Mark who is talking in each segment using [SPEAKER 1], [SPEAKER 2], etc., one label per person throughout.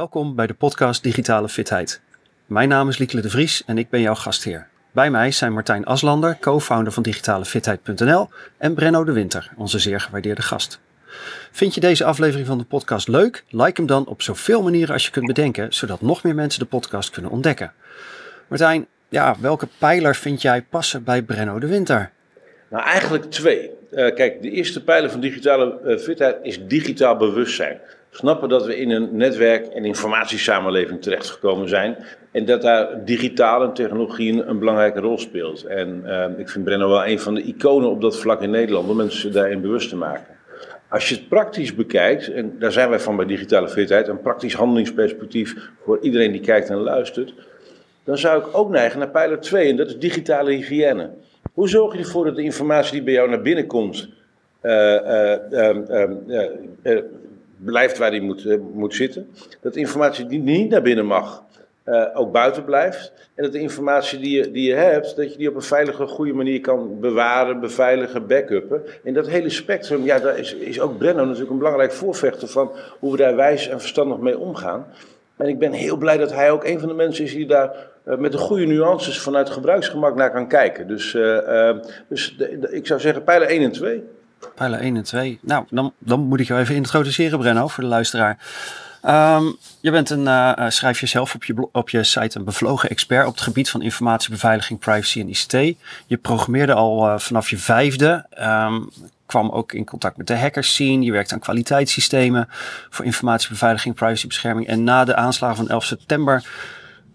[SPEAKER 1] Welkom bij de podcast Digitale Fitheid. Mijn naam is Liekele de Vries en ik ben jouw gastheer. Bij mij zijn Martijn Aslander, co-founder van digitalefitheid.nl en Brenno de Winter, onze zeer gewaardeerde gast. Vind je deze aflevering van de podcast leuk? Like hem dan op zoveel manieren als je kunt bedenken, zodat nog meer mensen de podcast kunnen ontdekken. Martijn, ja, welke pijler vind jij passen bij Brenno de Winter?
[SPEAKER 2] Nou, eigenlijk twee. Uh, kijk, de eerste pijler van digitale uh, fitheid is digitaal bewustzijn. Snappen dat we in een netwerk- en informatiesamenleving terechtgekomen zijn. En dat daar digitale technologie een belangrijke rol speelt. En uh, ik vind Brenno wel een van de iconen op dat vlak in Nederland, om mensen daarin bewust te maken. Als je het praktisch bekijkt, en daar zijn wij van bij digitale fitheid, een praktisch handelingsperspectief voor iedereen die kijkt en luistert, dan zou ik ook neigen naar pijler 2, en dat is digitale hygiëne. Hoe zorg je ervoor dat de informatie die bij jou naar binnen komt, uh, uh, blijft waar die moet, moet zitten? Dat informatie die niet naar binnen mag, ook buiten blijft. En dat de informatie die je, die je hebt, dat je die op een veilige, goede manier kan bewaren, beveiligen, backuppen. En dat hele spectrum, ja, daar is, is ook Brenno natuurlijk een belangrijk voorvechter van hoe we daar wijs en verstandig mee omgaan. En ik ben heel blij dat hij ook een van de mensen is die daar uh, met de goede nuances vanuit gebruiksgemak naar kan kijken. Dus, dus ik zou zeggen pijler 1 en 2.
[SPEAKER 1] Pijler 1 en 2. Nou, dan, dan moet ik jou even introduceren, Brenno, voor de luisteraar. Um, je bent een, uh, schrijf jezelf op je, op je site een bevlogen expert op het gebied van informatiebeveiliging, privacy en ICT. Je programmeerde al uh, vanaf je vijfde. Um, kwam ook in contact met de hackers scene. Je werkt aan kwaliteitssystemen voor informatiebeveiliging, privacybescherming. En na de aanslagen van 11 september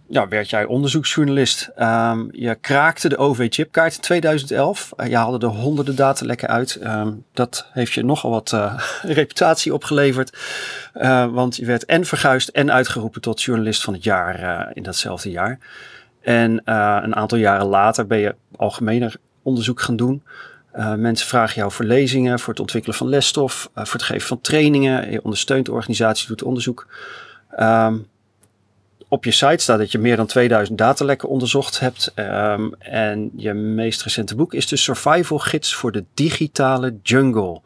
[SPEAKER 1] ja, werd jij onderzoeksjournalist. Um, je kraakte de OV-chipkaart in 2011. Uh, je haalde er honderden datalekken uit. Um, dat heeft je nogal wat uh, reputatie opgeleverd. Uh, want je werd en verguisd en uitgeroepen tot journalist van het jaar in datzelfde jaar. En een aantal jaren later ben je algemener onderzoek gaan doen. Mensen vragen jou voor lezingen, voor het ontwikkelen van lesstof, voor het geven van trainingen. Je ondersteunt de organisatie, doet onderzoek. Um, op je site staat dat je meer dan 2000 datalekken onderzocht hebt. Um, en je meest recente boek is de Survival Gids voor de digitale jungle.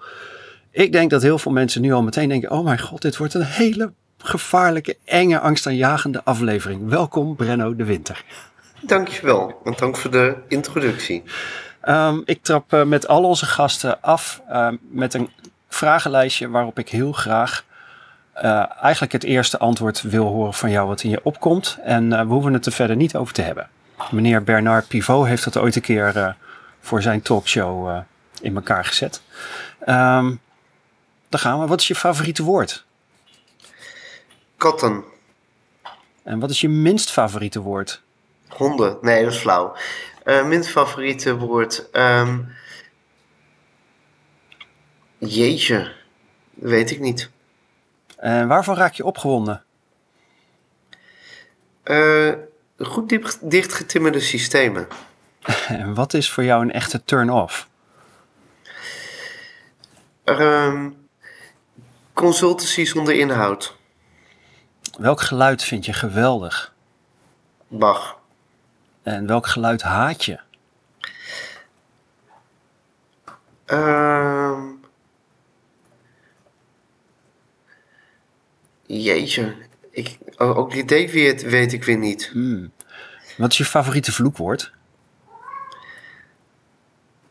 [SPEAKER 1] Ik denk dat heel veel mensen nu al meteen denken: oh mijn god, dit wordt een hele gevaarlijke, enge, angstaanjagende aflevering. Welkom, Brenno de Winter.
[SPEAKER 3] Dankjewel, en dank voor de introductie.
[SPEAKER 1] Um, ik trap uh, met al onze gasten af uh, met een vragenlijstje waarop ik heel graag uh, eigenlijk het eerste antwoord wil horen van jou wat in je opkomt. En we hoeven het er verder niet over te hebben. Meneer Bernard Pivot heeft dat ooit een keer voor zijn talkshow in elkaar gezet. Um, dan gaan we. Wat is je favoriete woord?
[SPEAKER 3] Katten.
[SPEAKER 1] En wat is je minst favoriete woord?
[SPEAKER 3] Honden. Nee, dat is flauw. Uh, minst favoriete woord. Um, jeetje, weet ik niet.
[SPEAKER 1] En waarvan raak je opgewonden?
[SPEAKER 3] Uh, goed dichtgetimmerde systemen.
[SPEAKER 1] en wat is voor jou een echte turn-off?
[SPEAKER 3] Um, consultancy zonder inhoud.
[SPEAKER 1] Welk geluid vind je geweldig?
[SPEAKER 3] Bach.
[SPEAKER 1] En welk geluid haat je?
[SPEAKER 3] Um, jeetje, ik, ook die idee weet, weet ik weer niet.
[SPEAKER 1] Hmm. Wat is je favoriete vloekwoord?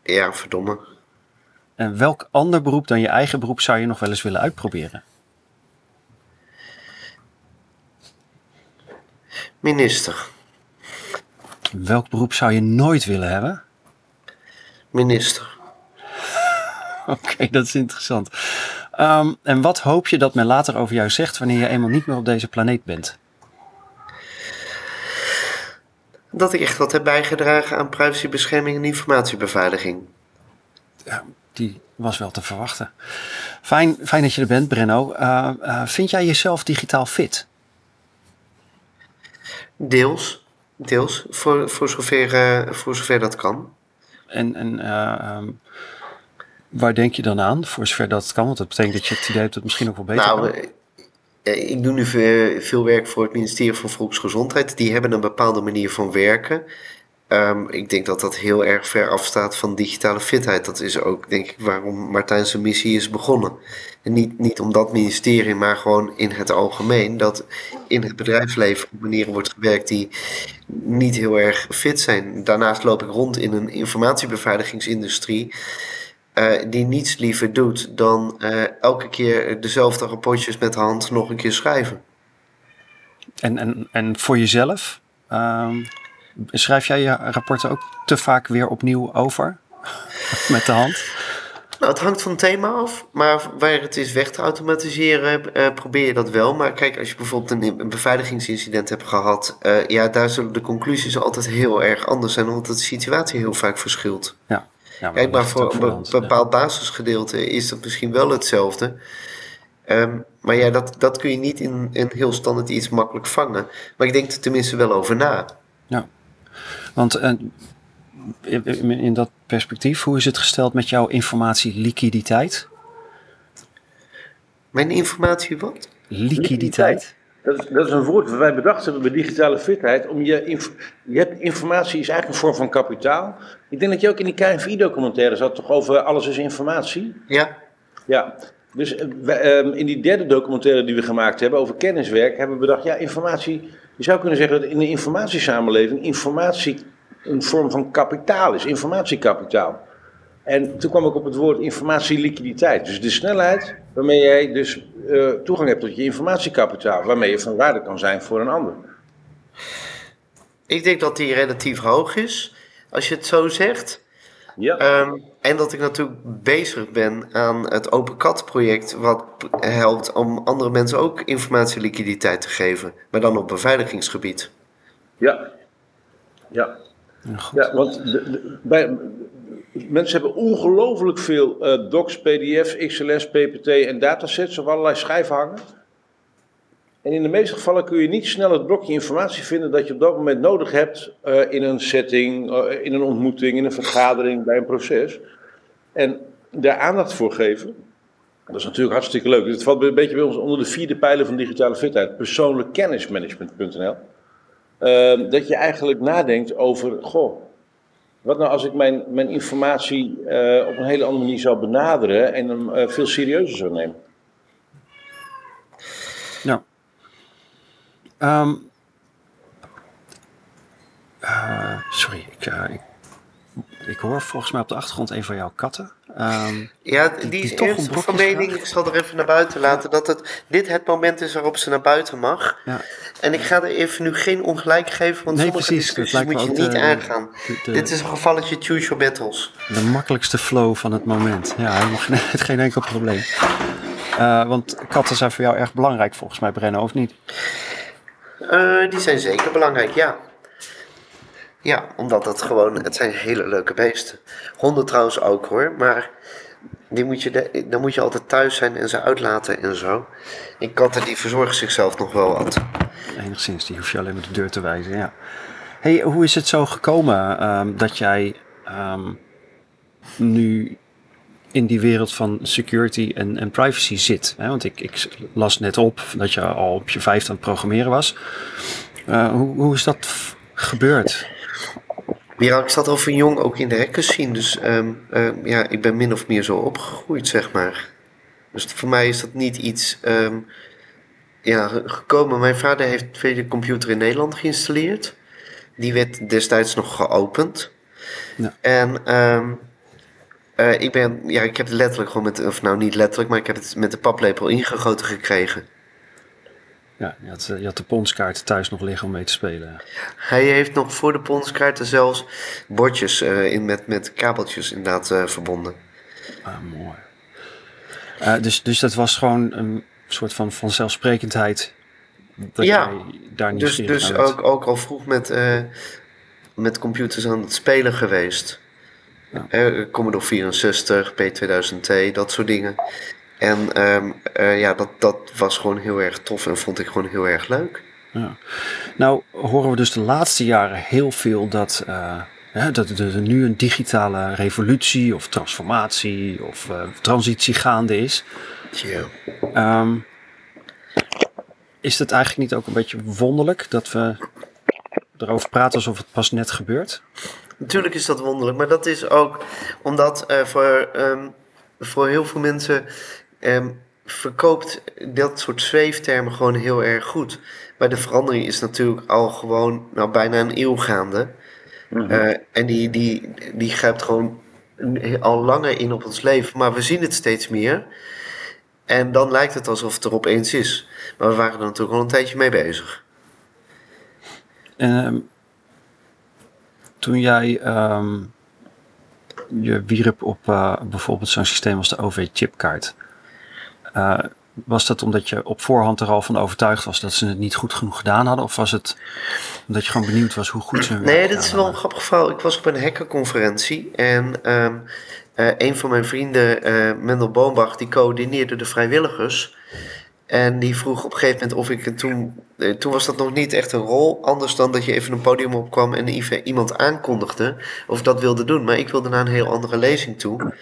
[SPEAKER 3] Ja, verdomme.
[SPEAKER 1] En welk ander beroep dan je eigen beroep zou je nog wel eens willen uitproberen?
[SPEAKER 3] Minister.
[SPEAKER 1] Welk beroep zou je nooit willen hebben?
[SPEAKER 3] Minister.
[SPEAKER 1] Oké, okay, dat is interessant. Um, en wat hoop je dat men later over jou zegt wanneer je eenmaal niet meer op deze planeet bent?
[SPEAKER 3] Dat ik echt wat heb bijgedragen aan privacybescherming en informatiebeveiliging.
[SPEAKER 1] Ja, die was wel te verwachten. Fijn, fijn dat je er bent, Brenno. Uh, uh, vind jij jezelf digitaal fit?
[SPEAKER 3] Deels. Deels, voor, voor, zover, uh, voor zover dat kan.
[SPEAKER 1] En, en um, waar denk je dan aan, voor zover dat kan? Want dat betekent dat je het idee hebt dat het misschien ook wel beter
[SPEAKER 3] nou,
[SPEAKER 1] kan.
[SPEAKER 3] Uh, ik doe nu veel werk voor het ministerie van Volksgezondheid. Die hebben een bepaalde manier van werken. Ehm, ik denk dat dat heel erg ver afstaat van digitale fitheid. Dat is ook, denk ik, waarom Martijn zijn missie is begonnen. En niet, niet om dat ministerie, maar gewoon in het algemeen. Dat in het bedrijfsleven op manieren wordt gewerkt die niet heel erg fit zijn. Daarnaast loop ik rond in een informatiebeveiligingsindustrie. Uh, die niets liever doet dan uh, elke keer dezelfde rapportjes met de hand nog een keer schrijven.
[SPEAKER 1] En, en, en voor jezelf? Um, schrijf jij je rapporten ook te vaak weer opnieuw over? met de hand?
[SPEAKER 3] Nou, het hangt van het thema af. Maar waar het is weg te automatiseren, uh, probeer je dat wel. Maar kijk, als je bijvoorbeeld een, een beveiligingsincident hebt gehad, ja, daar zullen de conclusies altijd heel erg anders zijn, omdat de situatie heel vaak verschilt.
[SPEAKER 1] Ja.
[SPEAKER 3] Kijk, maar voor een bepaald basisgedeelte is dat misschien wel hetzelfde. Um, maar ja, dat, dat kun je niet in, in heel standaard iets makkelijk vangen. Maar ik denk er tenminste wel over na.
[SPEAKER 1] Ja, want uh, in dat perspectief, hoe is het gesteld met jouw informatieliquiditeit?
[SPEAKER 3] Mijn informatie wat?
[SPEAKER 1] Liquiditeit.
[SPEAKER 2] Dat is, dat is een woord dat wij bedacht hebben bij digitale fitheid. Om je, je hebt, informatie is eigenlijk een vorm van kapitaal. Ik denk dat je ook in die KNVI-documentaire zat toch over alles is informatie?
[SPEAKER 3] Ja.
[SPEAKER 2] Ja, dus uh, in die derde documentaire die we gemaakt hebben over kenniswerk, hebben we bedacht, ja, informatie, je zou kunnen zeggen dat in de informatiesamenleving informatie een vorm van kapitaal is, informatiekapitaal. En toen kwam ik op het woord informatieliquiditeit. Dus de snelheid waarmee jij dus uh, toegang hebt tot je informatiekapitaal, waarmee je van waarde kan zijn voor een ander.
[SPEAKER 3] Ik denk dat die relatief hoog is, als je het zo zegt.
[SPEAKER 2] Ja.
[SPEAKER 3] Um, en dat ik natuurlijk bezig ben aan het Open Cat project, wat helpt om andere mensen ook informatieliquiditeit te geven, maar dan op beveiligingsgebied.
[SPEAKER 2] Ja. Ja. Ja, ja want de, de, bij, mensen hebben ongelooflijk veel uh, docs, pdf's, XLS, ppt en datasets op allerlei schijven hangen. En in de meeste gevallen kun je niet snel het blokje informatie vinden dat je op dat moment nodig hebt uh, in een setting, uh, in een ontmoeting, in een vergadering, bij een proces. En daar aandacht voor geven, dat is natuurlijk hartstikke leuk. Het valt een beetje bij ons onder de vierde pijler van digitale fitheid, persoonlijk kennismanagement.nl. Uh, dat je eigenlijk nadenkt over, goh, wat nou als ik mijn, mijn informatie uh, op een hele andere manier zou benaderen en hem uh, veel serieuzer zou nemen?
[SPEAKER 1] Uh, sorry, ik, ik, hoor volgens mij op de achtergrond een van jouw katten. Um,
[SPEAKER 3] ja, die, die is toch van mening. Ik zal er even naar buiten laten dat het, dit het moment is waarop ze naar buiten mag.
[SPEAKER 1] Ja.
[SPEAKER 3] En ik ga er even nu geen ongelijk geven, want
[SPEAKER 1] nee,
[SPEAKER 3] sommige
[SPEAKER 1] precies,
[SPEAKER 3] discussies moet je niet
[SPEAKER 1] de,
[SPEAKER 3] aangaan.
[SPEAKER 1] De, de,
[SPEAKER 3] dit is een gevalletje choose your battles.
[SPEAKER 1] De makkelijkste flow van het moment. Ja, helemaal geen, geen enkel probleem. Uh, want katten zijn voor jou erg belangrijk volgens mij, Brenno, of niet?
[SPEAKER 3] Uh, die zijn zeker belangrijk, ja. Ja, omdat dat gewoon, het zijn hele leuke beesten. Honden trouwens ook hoor, maar die moet je dan moet je altijd thuis zijn en ze uitlaten en zo. En katten die verzorgen zichzelf nog wel wat.
[SPEAKER 1] Enigszins, die hoef je alleen maar de deur te wijzen, ja. hey, hoe is het zo gekomen um, dat jij um, nu in die wereld van security en, en privacy zit? Hè? Want ik, ik, las net op dat je al op je vijfde aan het programmeren was. Uh, hoe, hoe is dat gebeurd?
[SPEAKER 3] Ja, ik zat al van jong ook in de hackers zien. Dus um, uh, ja, ik ben min of meer zo opgegroeid, zeg maar. Dus voor mij is dat niet iets um, ja, gekomen. Mijn vader heeft tweede computer in Nederland geïnstalleerd. Die werd destijds nog geopend.
[SPEAKER 1] Ja.
[SPEAKER 3] En um, uh, ik ben, ja, ik heb het letterlijk gewoon met, of nou niet letterlijk, maar ik heb het met de paplepel ingegoten gekregen.
[SPEAKER 1] Ja, je had, je had de ponskaarten thuis nog liggen om mee te spelen.
[SPEAKER 3] Hij heeft nog voor de ponskaarten zelfs bordjes uh, in met, met kabeltjes inderdaad uh, verbonden.
[SPEAKER 1] Ah, mooi. Uh, dus, dus dat was gewoon een soort van vanzelfsprekendheid dat
[SPEAKER 3] ja,
[SPEAKER 1] jij daar niet
[SPEAKER 3] dus, dus ook, ook al vroeg met, met computers aan het spelen geweest.
[SPEAKER 1] Ja.
[SPEAKER 3] Commodore 64, P2000T, dat soort dingen. En um, uh, ja, dat, dat was gewoon heel erg tof en vond ik gewoon heel erg leuk.
[SPEAKER 1] Ja. Nou horen we dus de laatste jaren heel veel dat, uh, hè, dat er nu een digitale revolutie of transformatie of uh, transitie gaande is.
[SPEAKER 3] Yeah.
[SPEAKER 1] Um, is het eigenlijk niet ook een beetje wonderlijk dat we erover praat alsof het pas net gebeurt.
[SPEAKER 3] Natuurlijk is dat wonderlijk, maar dat is ook omdat uh, voor, um, voor heel veel mensen um, verkoopt dat soort zweeftermen gewoon heel erg goed. Maar de verandering is natuurlijk al gewoon nou, bijna een eeuw gaande. Mm -hmm. uh, en die, die, die grijpt gewoon al langer in op ons leven. Maar we zien het steeds meer. En dan lijkt het alsof het er opeens is. Maar we waren er natuurlijk al een tijdje mee bezig.
[SPEAKER 1] Um, toen jij um, je wierp op uh, bijvoorbeeld zo'n systeem als de OV-chipkaart. Uh, was dat omdat je op voorhand er al van overtuigd was dat ze het niet goed genoeg gedaan hadden? Of was het omdat je gewoon benieuwd was hoe goed ze hun
[SPEAKER 3] Nee, dit is wel een grappig verhaal. Ik was op een hackerconferentie en um, uh, een van mijn vrienden, uh, Mendel Boombach, die coördineerde de vrijwilligers. En die vroeg op een gegeven moment of ik het toen. Uh, toen was dat nog niet echt een rol. Anders dan dat je even een podium opkwam en iemand aankondigde. Of dat wilde doen. Maar ik wilde naar een heel andere lezing toe.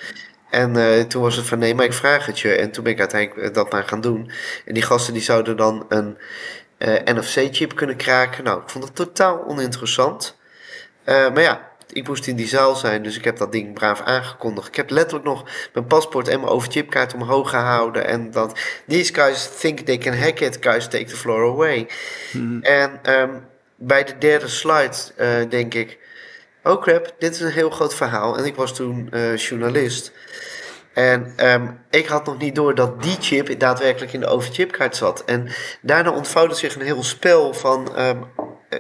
[SPEAKER 3] En uh, toen was het van nee, maar ik vraag het je. En toen ben ik uiteindelijk dat maar gaan doen. En die gasten die zouden dan een uh, NFC-chip kunnen kraken. Nou, ik vond het totaal oninteressant. Uh, maar ja, ik moest in die zaal zijn, dus ik heb dat ding braaf aangekondigd. Ik heb letterlijk nog mijn paspoort en mijn overchipkaart omhoog gehouden. En dat, these guys think they can hack it, guys take the floor away. Hmm. En um, bij de derde slide denk ik, oh crap, dit is een heel groot verhaal. En ik was toen uh, journalist. En um, ik had nog niet door dat die chip daadwerkelijk in de overchipkaart zat. En daarna ontvouwde zich een heel spel van um,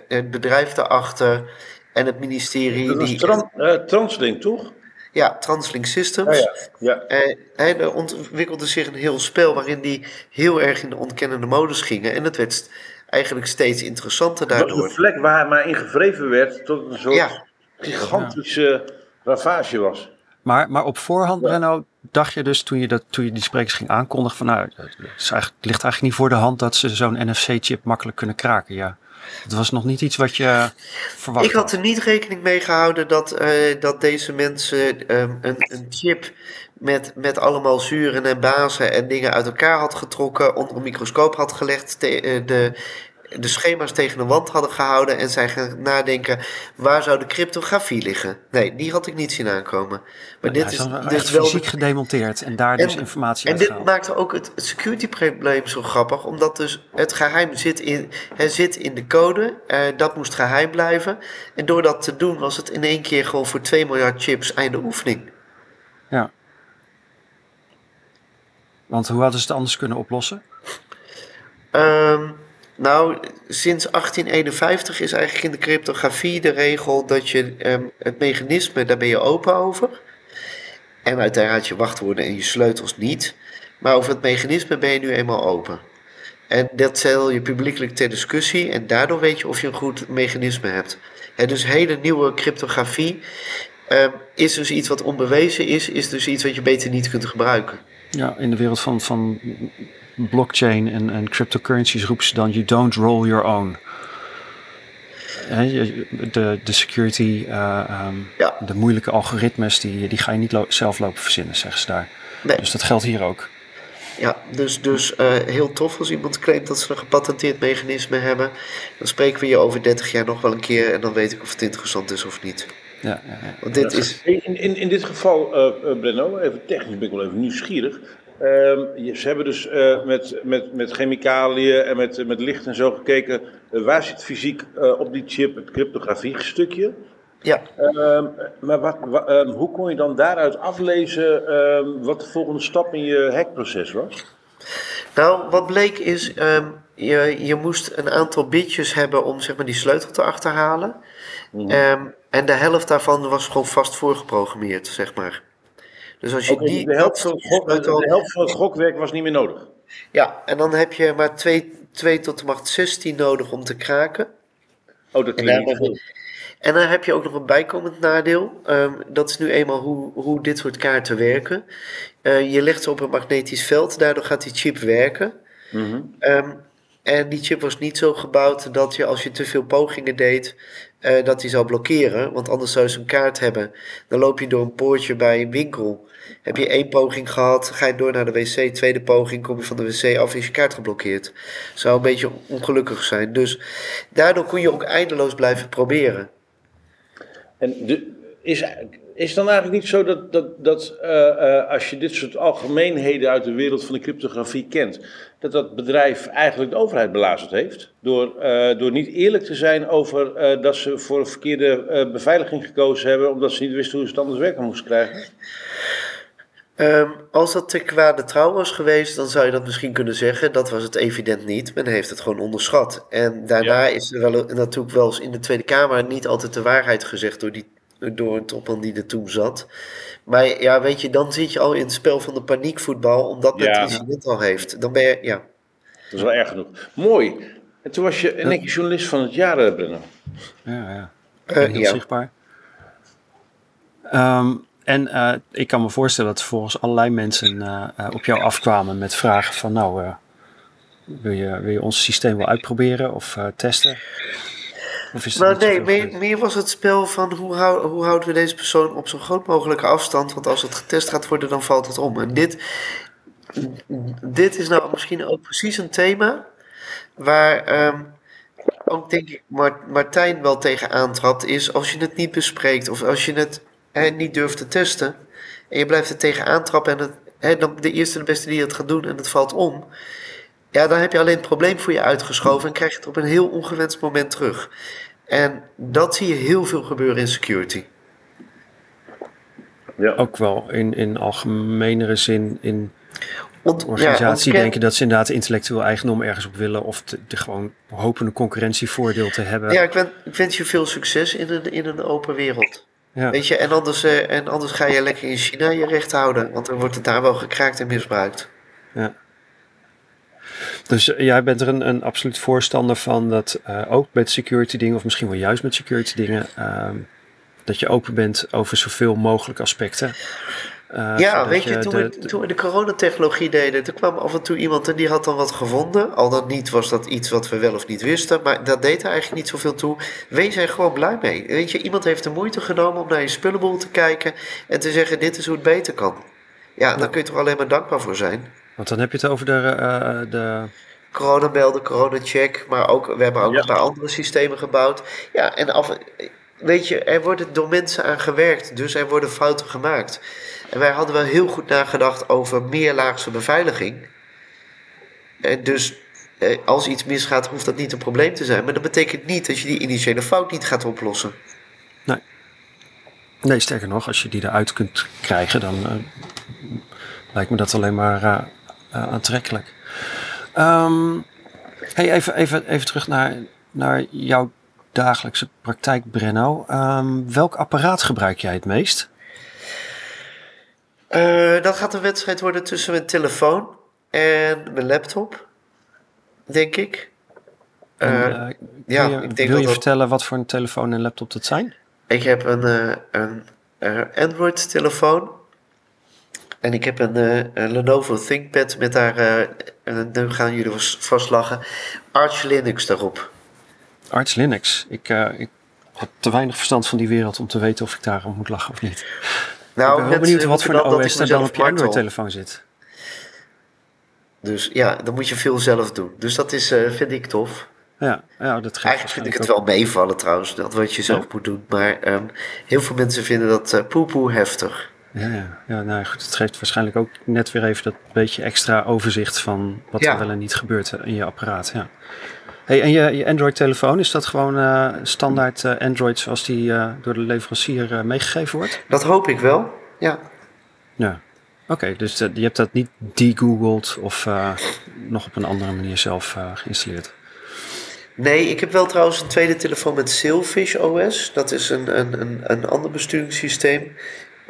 [SPEAKER 3] het bedrijf daarachter en het ministerie.
[SPEAKER 2] Dat was
[SPEAKER 3] die,
[SPEAKER 2] tran uh, Translink, toch?
[SPEAKER 3] Ja, Translink Systems.
[SPEAKER 2] Ja, ja. ja.
[SPEAKER 3] Uh, er ontwikkelde zich een heel spel waarin die heel erg in de ontkennende modus gingen. En het werd eigenlijk steeds interessanter daardoor.
[SPEAKER 2] Dat was een vlek waar maar in gevreven werd tot een soort ja. Gigantische ja. ravage was.
[SPEAKER 1] Maar, maar op voorhand, ja. Brenno, dacht je dus toen je, dat, toen je die sprekers ging aankondigen van nou, het, is eigenlijk, het ligt eigenlijk niet voor de hand dat ze zo'n NFC-chip makkelijk kunnen kraken. Ja. Het was nog niet iets wat je verwacht
[SPEAKER 3] Ik had er niet rekening mee gehouden dat, uh, dat deze mensen um, een, een chip met, met allemaal zuren en bazen en dingen uit elkaar had getrokken, onder een microscoop had gelegd, te, uh, de, de schema's tegen een wand hadden gehouden en zijn gaan nadenken waar zou de cryptografie liggen. Nee, die had ik niet zien aankomen. Maar dit is,
[SPEAKER 1] dit is wel fysiek gedemonteerd en daar dus informatie
[SPEAKER 3] En dit maakte ook het security probleem zo grappig, omdat dus het geheim zit in, het zit in de code, uh, dat moest geheim blijven. En door dat te doen was het in één keer gewoon voor 2 miljard chips einde oefening.
[SPEAKER 1] Ja. Want hoe hadden ze het anders kunnen oplossen?
[SPEAKER 3] Um, nou, sinds 1851 is eigenlijk in de cryptografie de regel dat je um, het mechanisme, daar ben je open over. En uiteraard je wachtwoorden en je sleutels niet. Maar over het mechanisme ben je nu eenmaal open. En dat stel je publiekelijk ter discussie en daardoor weet je of je een goed mechanisme hebt. En dus hele nieuwe cryptografie um, is dus iets wat onbewezen is, is dus iets wat je beter niet kunt gebruiken.
[SPEAKER 1] Ja, in de wereld van, van blockchain en, en cryptocurrencies roepen ze dan: you don't roll your own. De, de security, uh, um,
[SPEAKER 3] ja.
[SPEAKER 1] de moeilijke algoritmes, die, die ga je niet lo zelf lopen verzinnen, zeggen ze daar.
[SPEAKER 3] Nee.
[SPEAKER 1] Dus dat geldt hier ook.
[SPEAKER 3] Ja, dus, dus uh, heel tof als iemand claimt dat ze een gepatenteerd mechanisme hebben. Dan spreken we je over 30 jaar nog wel een keer en dan weet ik of het interessant is of niet.
[SPEAKER 1] Ja, ja, ja.
[SPEAKER 3] Want dit is...
[SPEAKER 2] in, in, in dit geval, uh, Brenno, even technisch ben ik wel even nieuwsgierig. Um, ze hebben dus uh, met, met, met chemicaliën en met, met licht en zo gekeken. Uh, waar zit fysiek uh, op die chip het cryptografie stukje?
[SPEAKER 3] Ja.
[SPEAKER 2] Um, maar wat, wat, um, hoe kon je dan daaruit aflezen wat de volgende stap in je hackproces was?
[SPEAKER 3] Nou, wat bleek is, je, je moest een aantal bitjes hebben om zeg maar, die sleutel te achterhalen. Mm. en de helft daarvan was gewoon vast voorgeprogrammeerd, zeg maar. Dus als je
[SPEAKER 2] okay,
[SPEAKER 3] die,
[SPEAKER 2] de, helft van het gok, de helft van het gokwerk was niet meer nodig.
[SPEAKER 3] Ja, en dan heb je maar 2, 2 tot de macht 16 nodig om te kraken.
[SPEAKER 2] Oh, dat klinkt niet veel.
[SPEAKER 3] En dan heb je ook nog een bijkomend nadeel. Um, dat is nu eenmaal hoe, hoe dit soort kaarten werken. Uh, je legt ze op een magnetisch veld, daardoor gaat die chip werken.
[SPEAKER 2] Mm -hmm.
[SPEAKER 3] um, En die chip was niet zo gebouwd dat je als je te veel pogingen deed, eh, dat die zou blokkeren. Want anders zou je zo'n kaart hebben. Dan loop je door een poortje bij een winkel. Heb je één poging gehad, ga je door naar de wc. Tweede poging, kom je van de wc af, is je kaart geblokkeerd. Zou een beetje ongelukkig zijn. Dus daardoor kon je ook eindeloos blijven proberen.
[SPEAKER 2] En de, is, is dan eigenlijk niet zo dat, dat, dat uh, uh, als je dit soort algemeenheden uit de wereld van de cryptografie kent, dat dat bedrijf eigenlijk de overheid belazerd heeft? Door, uh, door niet eerlijk te zijn over dat ze voor een verkeerde beveiliging gekozen hebben, omdat ze niet wisten hoe ze het anders werken moesten krijgen?
[SPEAKER 3] Um, als dat te kwade trouw was geweest, dan zou je dat misschien kunnen zeggen. Dat was het evident niet. Men heeft het gewoon onderschat. En daarna ja. is er wel, natuurlijk wel eens in de Tweede Kamer niet altijd de waarheid gezegd door, die, door een topman die er toen zat. Maar ja, weet je, dan zit je al in het spel van de paniekvoetbal, omdat men ja. het incident al heeft. Dan ben je, ja.
[SPEAKER 2] Dat is wel erg genoeg. Mooi. En toen was je in één keer journalist van het jaar, Brennan.
[SPEAKER 1] Ja, ja. Uh, heel ja. zichtbaar. Um, en uh, ik kan me voorstellen dat volgens allerlei mensen uh, uh, op jou afkwamen met vragen van nou, wil, je, wil je ons systeem wel uitproberen of testen?
[SPEAKER 3] Nou nee, meer, meer, was het spel van hoe, hou, hoe houden we deze persoon op zo groot mogelijke afstand, want als het getest gaat worden dan valt het om. En dit, dit is nou misschien ook precies een thema waar... Um, ook denk ik Martijn wel tegen aantrapt, is als je het niet bespreekt of als je het en niet durft te testen. En je blijft er tegen aantrappen en het, dan de eerste de beste die het gaat doen en het valt om. Ja, dan heb je alleen het probleem voor je uitgeschoven en krijg je het op een heel ongewenst moment terug. En dat zie je heel veel gebeuren in security.
[SPEAKER 1] Ja. Ook wel in, in algemenere zin in Ont, organisatie ja, denken dat ze inderdaad intellectueel eigendom ergens op willen of de gewoon hopen een concurrentievoordeel te hebben.
[SPEAKER 3] Ja, ik, ben, ik wens je veel succes in een, in een open wereld. Ja. Weet je, en anders, uh, en anders ga je lekker in China je recht houden, want dan wordt het daar wel gekraakt en misbruikt.
[SPEAKER 1] Ja. Dus uh, jij bent er een, een absoluut voorstander van dat uh, ook met security dingen, of misschien wel juist met security dingen, ehm, dat je open bent over zoveel mogelijk aspecten.
[SPEAKER 3] Uh, ja, weet je, je toen, de, we, toen we de coronatechnologie deden, toen kwam af en toe iemand en die had dan wat gevonden. Al dan niet was dat iets wat we wel of niet wisten, maar dat deed er eigenlijk niet zoveel toe. Wees er gewoon blij mee. Weet je, iemand heeft de moeite genomen om naar je spullenboel te kijken en te zeggen: dit is hoe het beter kan. Ja, dan kun je toch alleen maar dankbaar voor zijn.
[SPEAKER 1] Want dan heb je het over de. Uh, de...
[SPEAKER 3] Coronamelden, coronacheck, maar ook, we hebben ook ja. nog naar andere systemen gebouwd. Ja, en af, weet je, er wordt door mensen aan gewerkt, dus er worden fouten gemaakt. En wij hadden wel heel goed nagedacht over meerlaagse beveiliging. En dus eh, als iets misgaat, hoeft dat niet een probleem te zijn. Maar dat betekent niet dat je die initiële fout niet gaat oplossen.
[SPEAKER 1] Nee. Nee, sterker nog, als je die eruit kunt krijgen, dan uh, lijkt me dat alleen maar aantrekkelijk. Um, hey, even, even, even terug naar, naar jouw dagelijkse praktijk, Brenno. Um, welk apparaat gebruik jij het meest?
[SPEAKER 3] Uh, dat gaat een wedstrijd worden tussen mijn telefoon en mijn laptop, denk ik.
[SPEAKER 1] En, uh, ja, je, ik denk wil je vertellen wat voor een telefoon en laptop dat zijn?
[SPEAKER 3] Ik heb een, een Android-telefoon. En ik heb een, een, Lenovo ThinkPad met daar, nu gaan jullie vast lachen, Arch Linux daarop.
[SPEAKER 1] Arch Linux. Ik, ik heb te weinig verstand van die wereld om te weten of ik daarom moet lachen of niet. Nou, ik ben benieuwd wat voor een OS er dan op je Android-telefoon zit.
[SPEAKER 3] Dus ja, dan moet je veel zelf doen. Dus dat is, uh, vind ik tof.
[SPEAKER 1] Ja, ja dat geeft
[SPEAKER 3] Eigenlijk vind ik het wel meevallen trouwens, dat wat je zelf ja. moet doen. Maar um, heel veel mensen vinden dat uh, poepoe heftig.
[SPEAKER 1] Ja, ja. ja nou goed, het geeft waarschijnlijk ook net weer even dat beetje extra overzicht van wat ja. er wel en niet gebeurt in je apparaat. Ja. Hey, en je, je Android-telefoon, is dat gewoon uh, standaard uh, Android zoals die uh, door de leverancier meegegeven wordt?
[SPEAKER 3] Dat hoop ik wel, ja.
[SPEAKER 1] Ja, oké. Okay, dus je hebt dat niet degoogeld of nog op een andere manier zelf geïnstalleerd?
[SPEAKER 3] Nee, ik heb wel trouwens een tweede telefoon met Sailfish OS. Dat is een, een, een, een ander besturingssysteem.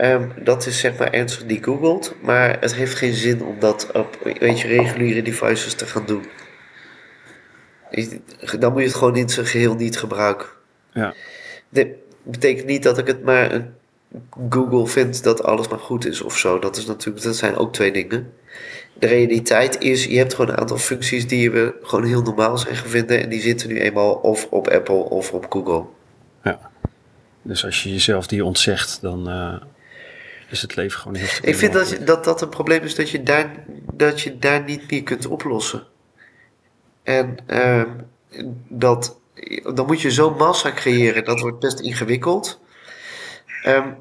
[SPEAKER 3] Um, dat is zeg maar ernstig degoogeld. Maar het heeft geen zin om dat op weet je, reguliere devices te gaan doen. Dan moet je het gewoon in zijn geheel niet gebruiken.
[SPEAKER 1] Ja.
[SPEAKER 3] Dat betekent niet dat ik het maar een, Google vindt dat alles maar goed is of zo. Dat, is natuurlijk, dat zijn ook twee dingen. De realiteit is, je hebt gewoon een aantal functies die we gewoon heel normaal zijn gevonden. En die zitten nu eenmaal of op Apple of op Google.
[SPEAKER 1] Ja. Dus als je jezelf die ontzegt, dan uh, is het leven gewoon heel
[SPEAKER 3] Ik vind dat, dat dat een probleem is dat je daar, dat je daar niet meer kunt oplossen. En uh, dat, dan moet je zo'n massa creëren, dat wordt best ingewikkeld. Um,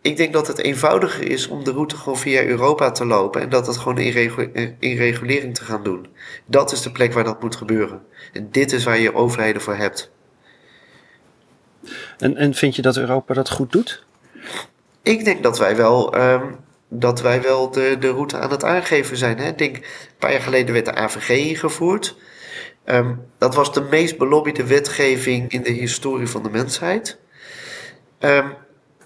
[SPEAKER 3] ik denk dat het eenvoudiger is om de route gewoon via Europa te lopen en dat het gewoon in, regu in regulering te gaan doen. Dat is de plek waar dat moet gebeuren. En dit is waar je overheden voor hebt.
[SPEAKER 1] En, en vind je dat Europa dat goed doet?
[SPEAKER 3] Ik denk dat wij wel, um, dat wij wel de, de route aan het aangeven zijn. Hè? Ik denk, een paar jaar geleden werd de AVG ingevoerd. Um, dat was de meest belobbede wetgeving in de historie van de mensheid. Um,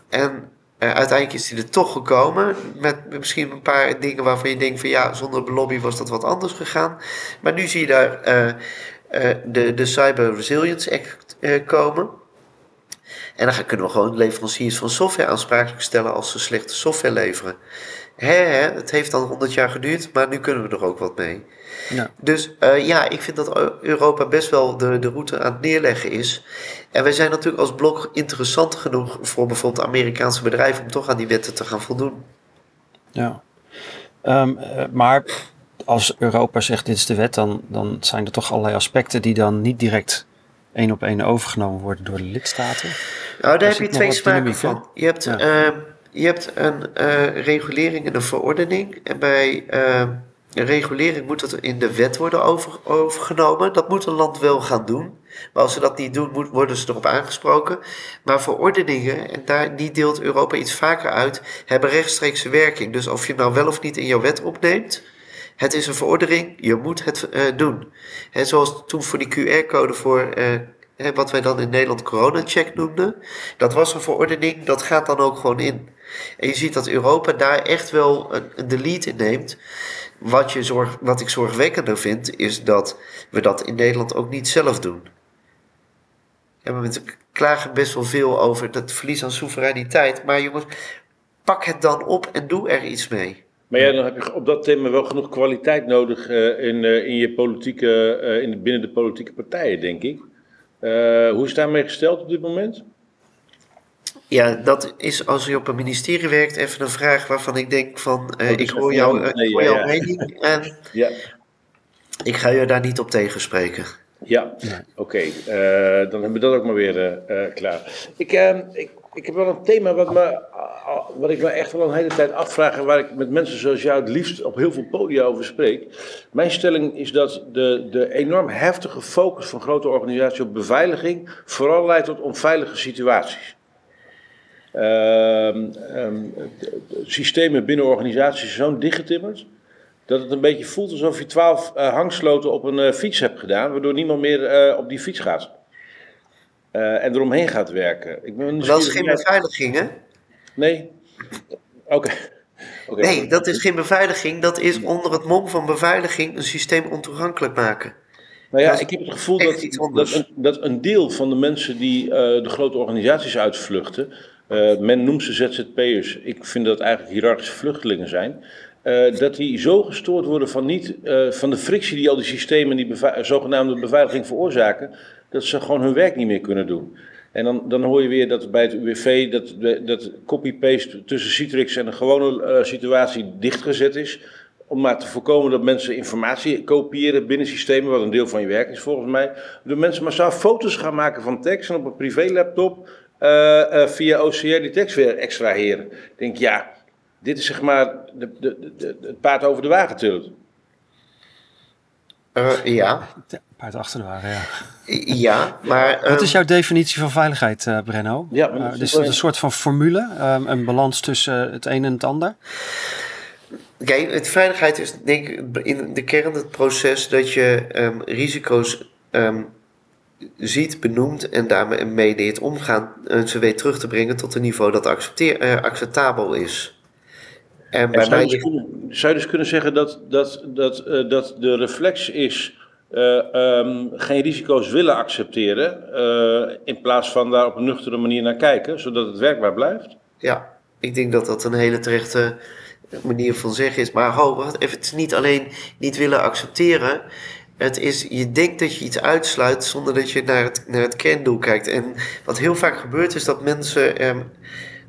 [SPEAKER 3] en uh, uiteindelijk is hij er toch gekomen. Met misschien een paar dingen waarvan je denkt van ja, zonder lobby was dat wat anders gegaan. Maar nu zie je daar uh, uh, de, de Cyber Resilience Act komen. En dan kunnen we gewoon leveranciers van software aansprakelijk stellen als ze slechte software leveren. Hè, hè, het heeft dan 100 jaar geduurd, maar nu kunnen we er ook wat mee. Ja. Dus uh, ja, ik vind dat Europa best wel de, de route aan het neerleggen is. En wij zijn natuurlijk als blok interessant genoeg voor bijvoorbeeld Amerikaanse bedrijven om toch aan die wetten te gaan voldoen.
[SPEAKER 1] Ja, um, uh, maar als Europa zegt dit is de wet, dan, dan zijn er toch allerlei aspecten die dan niet direct één op één overgenomen worden door de lidstaten.
[SPEAKER 3] Nou, daar heb je twee smaken van. Je hebt, ja. uh, je hebt een uh, regulering en een verordening. En bij uh, een regulering moet het in de wet worden over, overgenomen. Dat moet een land wel gaan doen. Maar als ze dat niet doen, moet, worden ze erop aangesproken. Maar verordeningen, en daar, die deelt Europa iets vaker uit, hebben rechtstreekse werking. Dus of je nou wel of niet in jouw wet opneemt, het is een verordening, je moet het uh, doen. He, zoals toen voor die QR-code voor uh, wat wij dan in Nederland corona-check noemden. Dat was een verordening, dat gaat dan ook gewoon in. En je ziet dat Europa daar echt wel een, een lead in neemt. Wat, je zorg, wat ik zorgwekkender vind, is dat we dat in Nederland ook niet zelf doen. En we klagen best wel veel over het verlies aan soevereiniteit. Maar jongens, pak het dan op en doe er iets mee.
[SPEAKER 2] Maar ja, dan heb je op dat thema wel genoeg kwaliteit nodig uh, in, uh, in je politieke, uh, in, binnen de politieke partijen, denk ik. Hoe is daarmee gesteld op dit moment?
[SPEAKER 3] Ja, dat is als je op een ministerie werkt even een vraag waarvan ik denk van, oh, ik hoor, jou, nee, ik hoor ja, jouw ja. mening en ja. ik ga je daar niet op tegenspreken.
[SPEAKER 2] Ja, oké. Okay. Uh, dan hebben we dat ook maar weer klaar. Ik, uh, ik, ik heb wel een thema wat, me, wat ik me echt wel een hele tijd afvraag... en waar ik met mensen zoals jou het liefst op heel veel podia over spreek. Mijn stelling is dat de, de enorm heftige focus van grote organisaties op beveiliging... vooral leidt tot onveilige situaties. Um, um, systemen binnen organisaties zijn zo dichtgetimmerd dat het een beetje voelt alsof je twaalf uh, hangsloten op een uh, fiets hebt gedaan, waardoor niemand meer uh, op die fiets gaat. En eromheen gaat werken.
[SPEAKER 3] Ik ben dat is geen beveiliging, hè?
[SPEAKER 2] Nee. Oké. Okay.
[SPEAKER 3] Okay. Nee, dat is geen beveiliging. Dat is onder het mom van beveiliging een systeem ontoegankelijk maken.
[SPEAKER 2] Nou ja, ik heb het gevoel dat, dat een, dat, een, deel van de mensen die de grote organisaties uitvluchten, men noemt ze ZZP'ers, ik vind dat eigenlijk hiërarchische vluchtelingen zijn, uh, dat die zo gestoord worden van, niet, uh, van de frictie die al die systemen, die beva zogenaamde beveiliging veroorzaken, dat ze gewoon hun werk niet meer kunnen doen. En dan, dan hoor je weer dat bij het UWV dat, dat copy-paste tussen Citrix en een gewone uh, situatie dichtgezet is. Om maar te voorkomen dat mensen informatie kopiëren binnen systemen, wat een deel van je werk is volgens mij. Dat mensen massaal foto's gaan maken van tekst en op een privélaptop via OCR die tekst weer extraheren. Ik denk, ja, dit is zeg maar de, de, de, het paard over de wagen tilt.
[SPEAKER 3] Uh, ja.
[SPEAKER 1] Paard achter de wagen, ja.
[SPEAKER 3] Ja, maar...
[SPEAKER 1] Wat is ehm, jouw definitie van veiligheid, uh, Brenno? Ja, uh, dus een soort van formule, um, een balans tussen het een en het ander?
[SPEAKER 3] Kijk, het veiligheid is denk ik in de kern het proces dat je um, risico's ziet, benoemt en daarmee leert omgaan en ze weet terug te brengen tot een niveau dat acceptabel is.
[SPEAKER 2] En bij zou, je dus kunnen, zou je dus kunnen zeggen dat, dat, dat, uh, dat de reflex is um, geen risico's willen accepteren, uh, in plaats van daar op een nuchtere manier naar kijken, zodat het werkbaar blijft?
[SPEAKER 3] Ja, ik denk dat dat een hele terechte manier van zeggen is. Maar ho, even, het is niet alleen niet willen accepteren. Het is, je denkt dat je iets uitsluit zonder dat je naar het, naar het kerndoel kijkt. En wat heel vaak gebeurt is dat mensen ehm,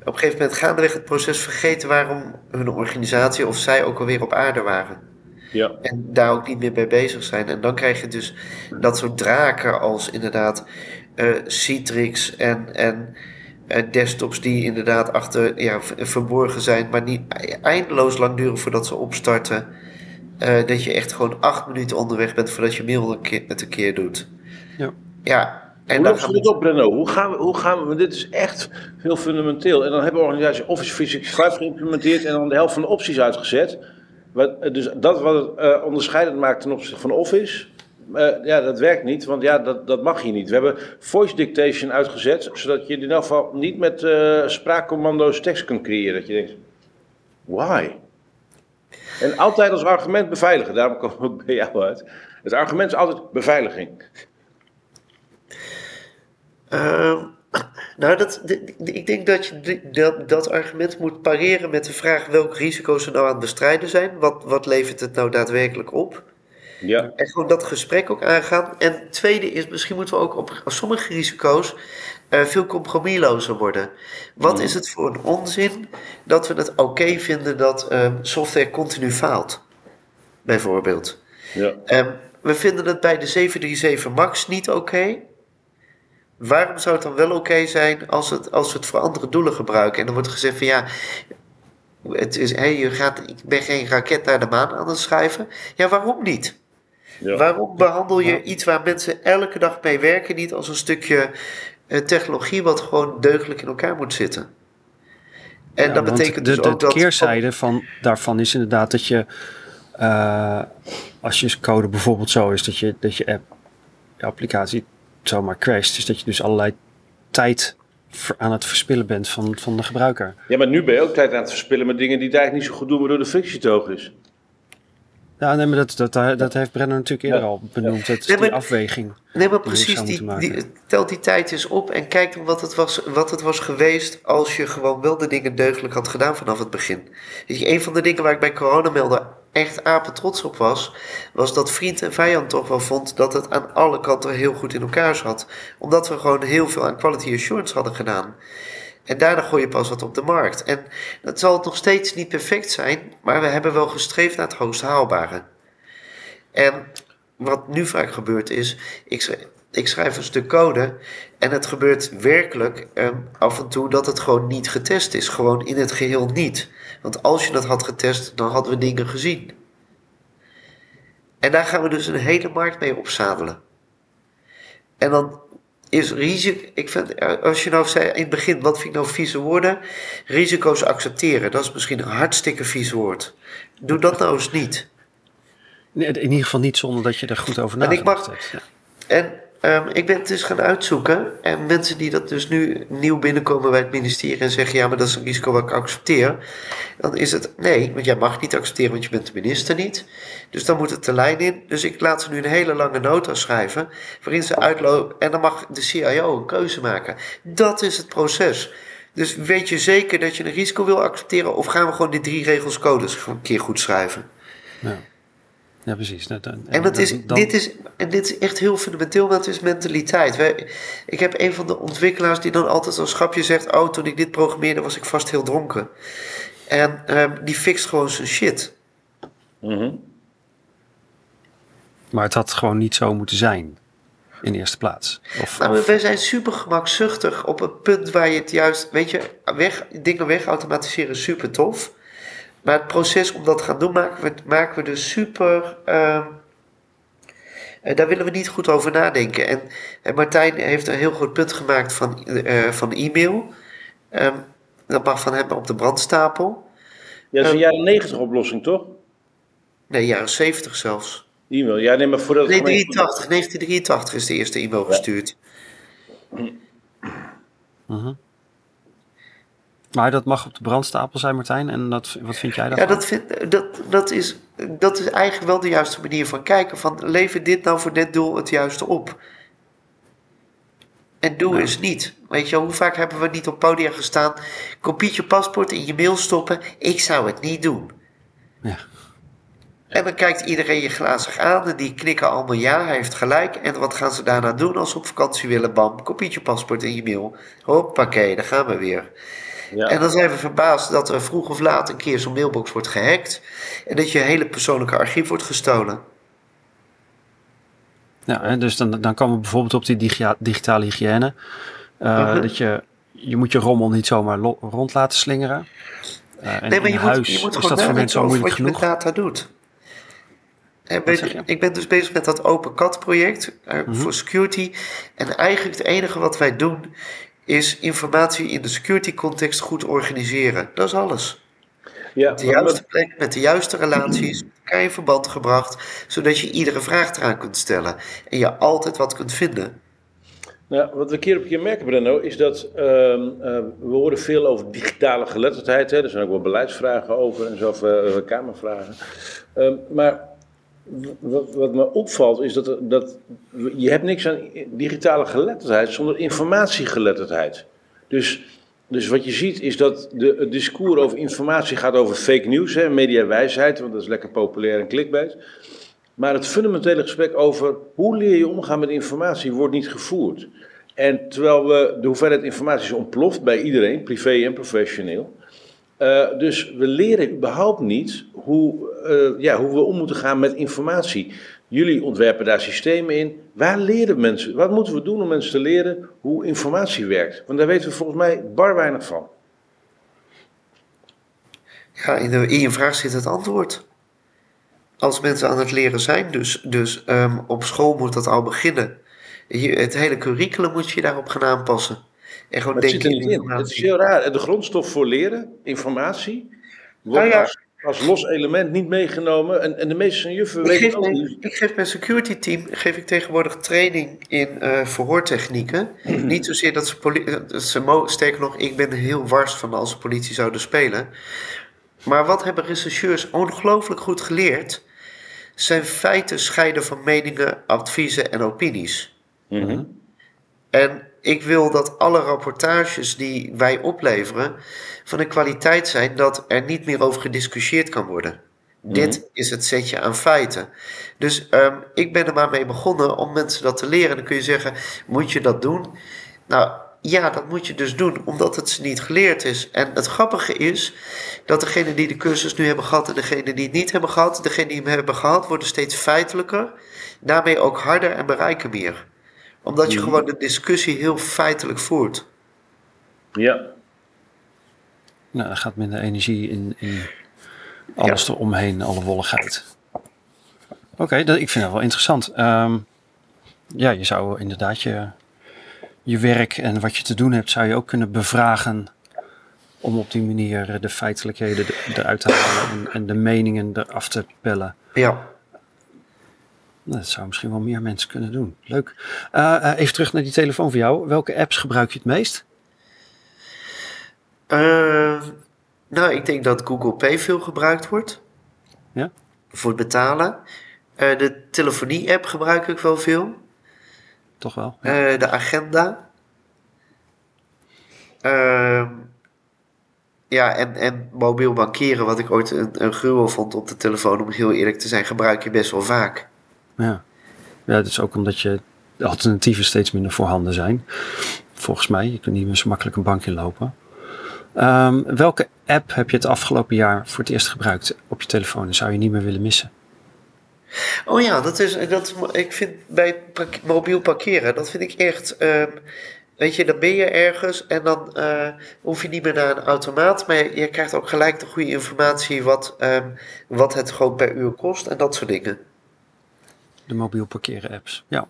[SPEAKER 3] op een gegeven moment gaandeweg het proces vergeten waarom hun organisatie of zij ook alweer op aarde waren.
[SPEAKER 2] Ja.
[SPEAKER 3] En daar ook niet meer mee bezig zijn. En dan krijg je dus dat soort draken als inderdaad eh, Citrix en, en eh, desktops die inderdaad achter ja, verborgen zijn, maar niet eindeloos lang duren voordat ze opstarten. Eh, dat je echt gewoon acht minuten onderweg bent voordat je mail een keer, het een keer doet.
[SPEAKER 1] Ja.
[SPEAKER 3] Ja, en
[SPEAKER 2] hoe
[SPEAKER 3] dan
[SPEAKER 2] lossen
[SPEAKER 3] gaan
[SPEAKER 2] we dit op, Brenno? Hoe gaan we, hoe gaan we, want dit is echt heel fundamenteel. En dan hebben organisaties Office 365 geïmplementeerd en dan de helft van de opties uitgezet. Dus dat wat het eh, onderscheidend maakt ten opzichte van Office, eh, ja, dat werkt niet, want ja, dat, dat mag je niet. We hebben voice dictation uitgezet, zodat je in ieder geval niet met eh, spraakcommando's tekst kunt creëren. Dat je denkt, why? En altijd als argument beveiligen, daarom komen we ook bij jou uit. Het argument is altijd beveiliging.
[SPEAKER 3] Ehm, nou, dat, de- de- ik denk dat je dat, dat argument moet pareren met de vraag welke risico's er nou aan het bestrijden zijn. Wat, wat levert het nou daadwerkelijk op?
[SPEAKER 2] Ja.
[SPEAKER 3] En gewoon dat gesprek ook aangaan. En het tweede is, misschien moeten we ook op, sommige risico's eh, veel compromislozer worden. Wat is het voor een onzin dat we het oké vinden dat eh, software continu faalt? Bijvoorbeeld.
[SPEAKER 2] Ja.
[SPEAKER 3] Ehm, we vinden het bij de 737 MAX niet oké. Waarom zou het dan wel oké zijn als, het, als we het voor andere doelen gebruiken? En dan wordt gezegd van ja, het is, hey, je gaat, ik ben geen raket naar de maan aan het schrijven. Ja, waarom niet?
[SPEAKER 2] Ja.
[SPEAKER 3] Waarom behandel je iets waar mensen elke dag mee werken niet als een stukje eh, technologie wat gewoon deugdelijk in elkaar moet zitten? En
[SPEAKER 1] Ja,
[SPEAKER 3] dat betekent
[SPEAKER 1] de,
[SPEAKER 3] dus
[SPEAKER 1] de,
[SPEAKER 3] ook
[SPEAKER 1] de
[SPEAKER 3] dat...
[SPEAKER 1] keerzijde van, daarvan is inderdaad dat je, eh, als je code bijvoorbeeld zo is, dat je, dat je app, je applicatie zomaar crasht, is dat je dus allerlei tijd aan het verspillen bent van, van de gebruiker.
[SPEAKER 2] Ja, maar nu ben je ook tijd aan het verspillen met dingen die het eigenlijk niet zo goed doen, waardoor de frictie te hoog is.
[SPEAKER 1] Ja, nee, maar dat, dat, dat heeft Brenner natuurlijk eerder
[SPEAKER 2] Ja.
[SPEAKER 1] al benoemd. Het is
[SPEAKER 3] Nee, maar-
[SPEAKER 1] die afweging.
[SPEAKER 3] Nee, maar precies, die, die, die tijd eens op en kijk dan wat het, was, wat het was geweest als je gewoon wel de dingen deugdelijk had gedaan vanaf het begin. Weet je, een van de dingen waar ik bij coronamelden echt apen trots op was, was dat vriend en vijand toch wel vond dat het aan alle kanten heel goed in elkaar zat. Omdat we gewoon heel veel aan quality assurance hadden gedaan. En daarna gooi je pas wat op de markt. En dat zal nog steeds niet perfect zijn, maar we hebben wel gestreefd naar het hoogst haalbare. En wat nu vaak gebeurt is, ik ik schrijf een stuk code en het gebeurt werkelijk ehm, af en toe dat het gewoon niet getest is. Gewoon in het geheel niet. Want als je dat had getest, dan hadden we dingen gezien. En daar gaan we dus een hele markt mee opzadelen. En dan is risico. Ik vind, eh, als je nou zei in het begin, wat vind ik nou vieze woorden? Risico's accepteren, dat is misschien een hartstikke vies woord. Doe dat nou eens niet.
[SPEAKER 1] Nee, in ieder geval niet zonder dat je er goed over
[SPEAKER 3] En ik mag-.
[SPEAKER 1] Ja.
[SPEAKER 3] En ehm, ik ben het dus gaan uitzoeken. En mensen die dat dus nu nieuw binnenkomen bij het ministerie en zeggen: ja, maar dat is een risico wat ik accepteer. Dan is het nee, want jij mag niet accepteren, want je bent de minister niet. Dus dan moet het de lijn in. Dus ik laat ze nu een hele lange nota schrijven. Waarin ze uitlopen. En dan mag de CIO een keuze maken. Dat is het proces. Dus weet je zeker dat je een risico wil accepteren? Of gaan we gewoon die drie regels codes een keer goed schrijven?
[SPEAKER 1] Ja. Ja, precies. Dat- dat-
[SPEAKER 3] En dat is,
[SPEAKER 1] dan-
[SPEAKER 3] dit, is, en dit is echt heel fundamenteel, want het is mentaliteit. Wij, ik heb een van de ontwikkelaars die dan altijd als grapje zegt... oh, toen ik dit programmeerde was ik vast heel dronken. En ehm, die fixt gewoon zijn shit.
[SPEAKER 2] Mhm.
[SPEAKER 1] Maar het had gewoon niet zo moeten zijn. In eerste plaats. Of,
[SPEAKER 3] Nou,
[SPEAKER 1] of-
[SPEAKER 3] wij zijn super gemakzuchtig op het punt waar je het juist... weet je, weg, dingen wegautomatiseren is super tof. Maar het proces om dat te gaan doen maken we, maken we dus super... eh, daar willen we niet goed over nadenken. En, en Martijn heeft een heel groot punt gemaakt van, eh, van e-mail. Ehm, dat mag van hem op de brandstapel.
[SPEAKER 2] Ja, dat is een
[SPEAKER 3] Ehm.
[SPEAKER 2] jaren 90 oplossing, toch?
[SPEAKER 3] Nee, jaren 70 zelfs.
[SPEAKER 2] E-mail. Ja, nee, maar voordat
[SPEAKER 3] Nee,
[SPEAKER 2] gemeen-
[SPEAKER 3] 83, 1983 is de eerste e-mail gestuurd.
[SPEAKER 1] Mhm. Maar dat mag op de brandstapel zijn, Martijn. En dat, wat vind jij
[SPEAKER 3] Ja,
[SPEAKER 1] daarvan?
[SPEAKER 3] dat, vind, dat, dat, is, dat is eigenlijk wel de juiste manier van kijken. Van, levert dit nou voor dit doel het juiste op? En doe eens niet. Weet je, hoe vaak hebben we niet op podia gestaan? Kopiet je paspoort in je mail stoppen. Ik zou het niet doen.
[SPEAKER 1] Ja.
[SPEAKER 3] En dan kijkt iedereen je glazig aan en die knikken allemaal ja, hij heeft gelijk. En wat gaan ze daarna doen als ze op vakantie willen? Bam, kopiet je paspoort in je mail. Hoppakee, daar gaan we weer.
[SPEAKER 2] Ja.
[SPEAKER 3] En dan zijn we verbaasd dat er vroeg of laat een keer zo'n mailbox wordt gehackt. En dat je hele persoonlijke archief wordt gestolen.
[SPEAKER 1] Ja, hè, dus dan, dan komen we bijvoorbeeld op die digia- digitale hygiëne. Uh,
[SPEAKER 3] Mhm.
[SPEAKER 1] Dat je, je moet je rommel niet zomaar lo- rond laten slingeren. Uh, en
[SPEAKER 3] nee, maar
[SPEAKER 1] in
[SPEAKER 3] je
[SPEAKER 1] huis
[SPEAKER 3] moet, je moet
[SPEAKER 1] is
[SPEAKER 3] gewoon
[SPEAKER 1] dat voor mensen al moeilijk
[SPEAKER 3] wat je met
[SPEAKER 1] genoeg.
[SPEAKER 3] data doet. Ik ben dus bezig met dat Open Cat project eh,
[SPEAKER 1] Mhm.
[SPEAKER 3] voor security. En eigenlijk het enige wat wij doen is informatie in de security context goed organiseren. Dat is alles.
[SPEAKER 2] Ja,
[SPEAKER 3] De
[SPEAKER 2] wat me-
[SPEAKER 3] juiste plek, met de juiste relaties, met elkaar in verband gebracht, zodat je iedere vraag eraan kunt stellen en je altijd wat kunt vinden.
[SPEAKER 2] Nou, wat we keer op keer merken, Brenno, is dat ehm, eh, we horen veel over digitale geletterdheid. Hè. Er zijn ook wel beleidsvragen over en zo, of eh, kamervragen. Ehm, maar wat, wat me opvalt is dat, dat je hebt niks aan digitale geletterdheid zonder informatiegeletterdheid. Dus, dus wat je ziet is dat de, het discours over informatie gaat over fake news, hè, mediawijsheid, want dat is lekker populair en clickbait. Maar het fundamentele gesprek over hoe leer je omgaan met informatie wordt niet gevoerd. En terwijl we, de hoeveelheid informatie is ontploft bij iedereen, privé en professioneel. Eh, dus we leren überhaupt niet hoe, eh, ja, hoe we om moeten gaan met informatie. Jullie ontwerpen daar systemen in. Waar leren mensen? Wat moeten we doen om mensen te leren hoe informatie werkt? Want daar weten we volgens mij bar weinig van.
[SPEAKER 3] Ja, in, de, je vraag zit het antwoord. Als mensen aan het leren zijn, dus, dus ehm, op school moet dat al beginnen. Het hele curriculum moet je daarop gaan aanpassen. En gewoon
[SPEAKER 2] het zit
[SPEAKER 3] denken
[SPEAKER 2] er
[SPEAKER 3] in
[SPEAKER 2] niet in. Het is heel raar. De grondstof voor leren, informatie, wordt
[SPEAKER 3] Nou ja.
[SPEAKER 2] als, als los element niet meegenomen. En, en de meeste juffen
[SPEAKER 3] Ik
[SPEAKER 2] weten
[SPEAKER 3] geef,
[SPEAKER 2] ook
[SPEAKER 3] mijn,
[SPEAKER 2] niet.
[SPEAKER 3] ik geef mijn security team geef ik tegenwoordig training in eh, verhoortechnieken. Niet zozeer dat ze, eh, ze sterker nog, ik ben er heel wars van als ze politie zouden spelen. Maar wat hebben rechercheurs ongelooflijk goed geleerd? Zijn feiten scheiden van meningen, adviezen en opinies.
[SPEAKER 2] Mhm.
[SPEAKER 3] En ik wil dat alle rapportages die wij opleveren van een kwaliteit zijn dat er niet meer over gediscussieerd kan worden. Dit is het setje aan feiten. Dus ehm, ik ben er maar mee begonnen om mensen dat te leren. Dan kun je zeggen, moet je dat doen? Nou ja, dat moet je dus doen, omdat het ze niet geleerd is. En het grappige is dat degenen die de cursus nu hebben gehad en degenen die het niet hebben gehad, degenen die hem hebben gehad, worden steeds feitelijker. Daarmee ook harder en bereiken meer omdat je gewoon de discussie heel feitelijk voert.
[SPEAKER 2] Ja.
[SPEAKER 1] Nou, er gaat minder energie in, in alles eromheen, alle wolligheid. Oké, dat ik vind dat wel interessant. Ehm, ja, je zou inderdaad je, je werk en wat je te doen hebt, zou je ook kunnen bevragen om op die manier de feitelijkheden er- eruit te halen en, en de meningen eraf te pellen.
[SPEAKER 3] Ja.
[SPEAKER 1] Nou, Dat zou misschien wel meer mensen kunnen doen. Leuk. Eh, eh, even terug naar die telefoon van jou. Welke apps gebruik je het meest?
[SPEAKER 3] Eh, nou, ik denk dat Google Pay veel gebruikt wordt.
[SPEAKER 1] Ja?
[SPEAKER 3] Voor het betalen. De telefonie-app gebruik ik wel veel.
[SPEAKER 1] Toch wel?
[SPEAKER 3] De agenda. Ehm, ja, en, en mobiel bankeren, wat ik ooit een, een gruwel vond op de telefoon, om heel eerlijk te zijn, gebruik je best wel vaak.
[SPEAKER 1] Ja. ja, dat is ook omdat je de alternatieven steeds minder voorhanden zijn. Volgens mij, je kunt niet meer zo makkelijk een bank inlopen. Ehm, welke app heb je het afgelopen jaar voor het eerst gebruikt op je telefoon en zou je niet meer willen missen?
[SPEAKER 3] Oh ja, dat is, dat, ik vind bij mobiel parkeren, dat vind ik echt. ehm, weet je, dan ben je ergens en dan eh, hoef je niet meer naar een automaat, maar je, je krijgt ook gelijk de goede informatie wat, ehm, wat het gewoon per uur kost en dat soort dingen.
[SPEAKER 1] De mobiel parkeren apps. Ja.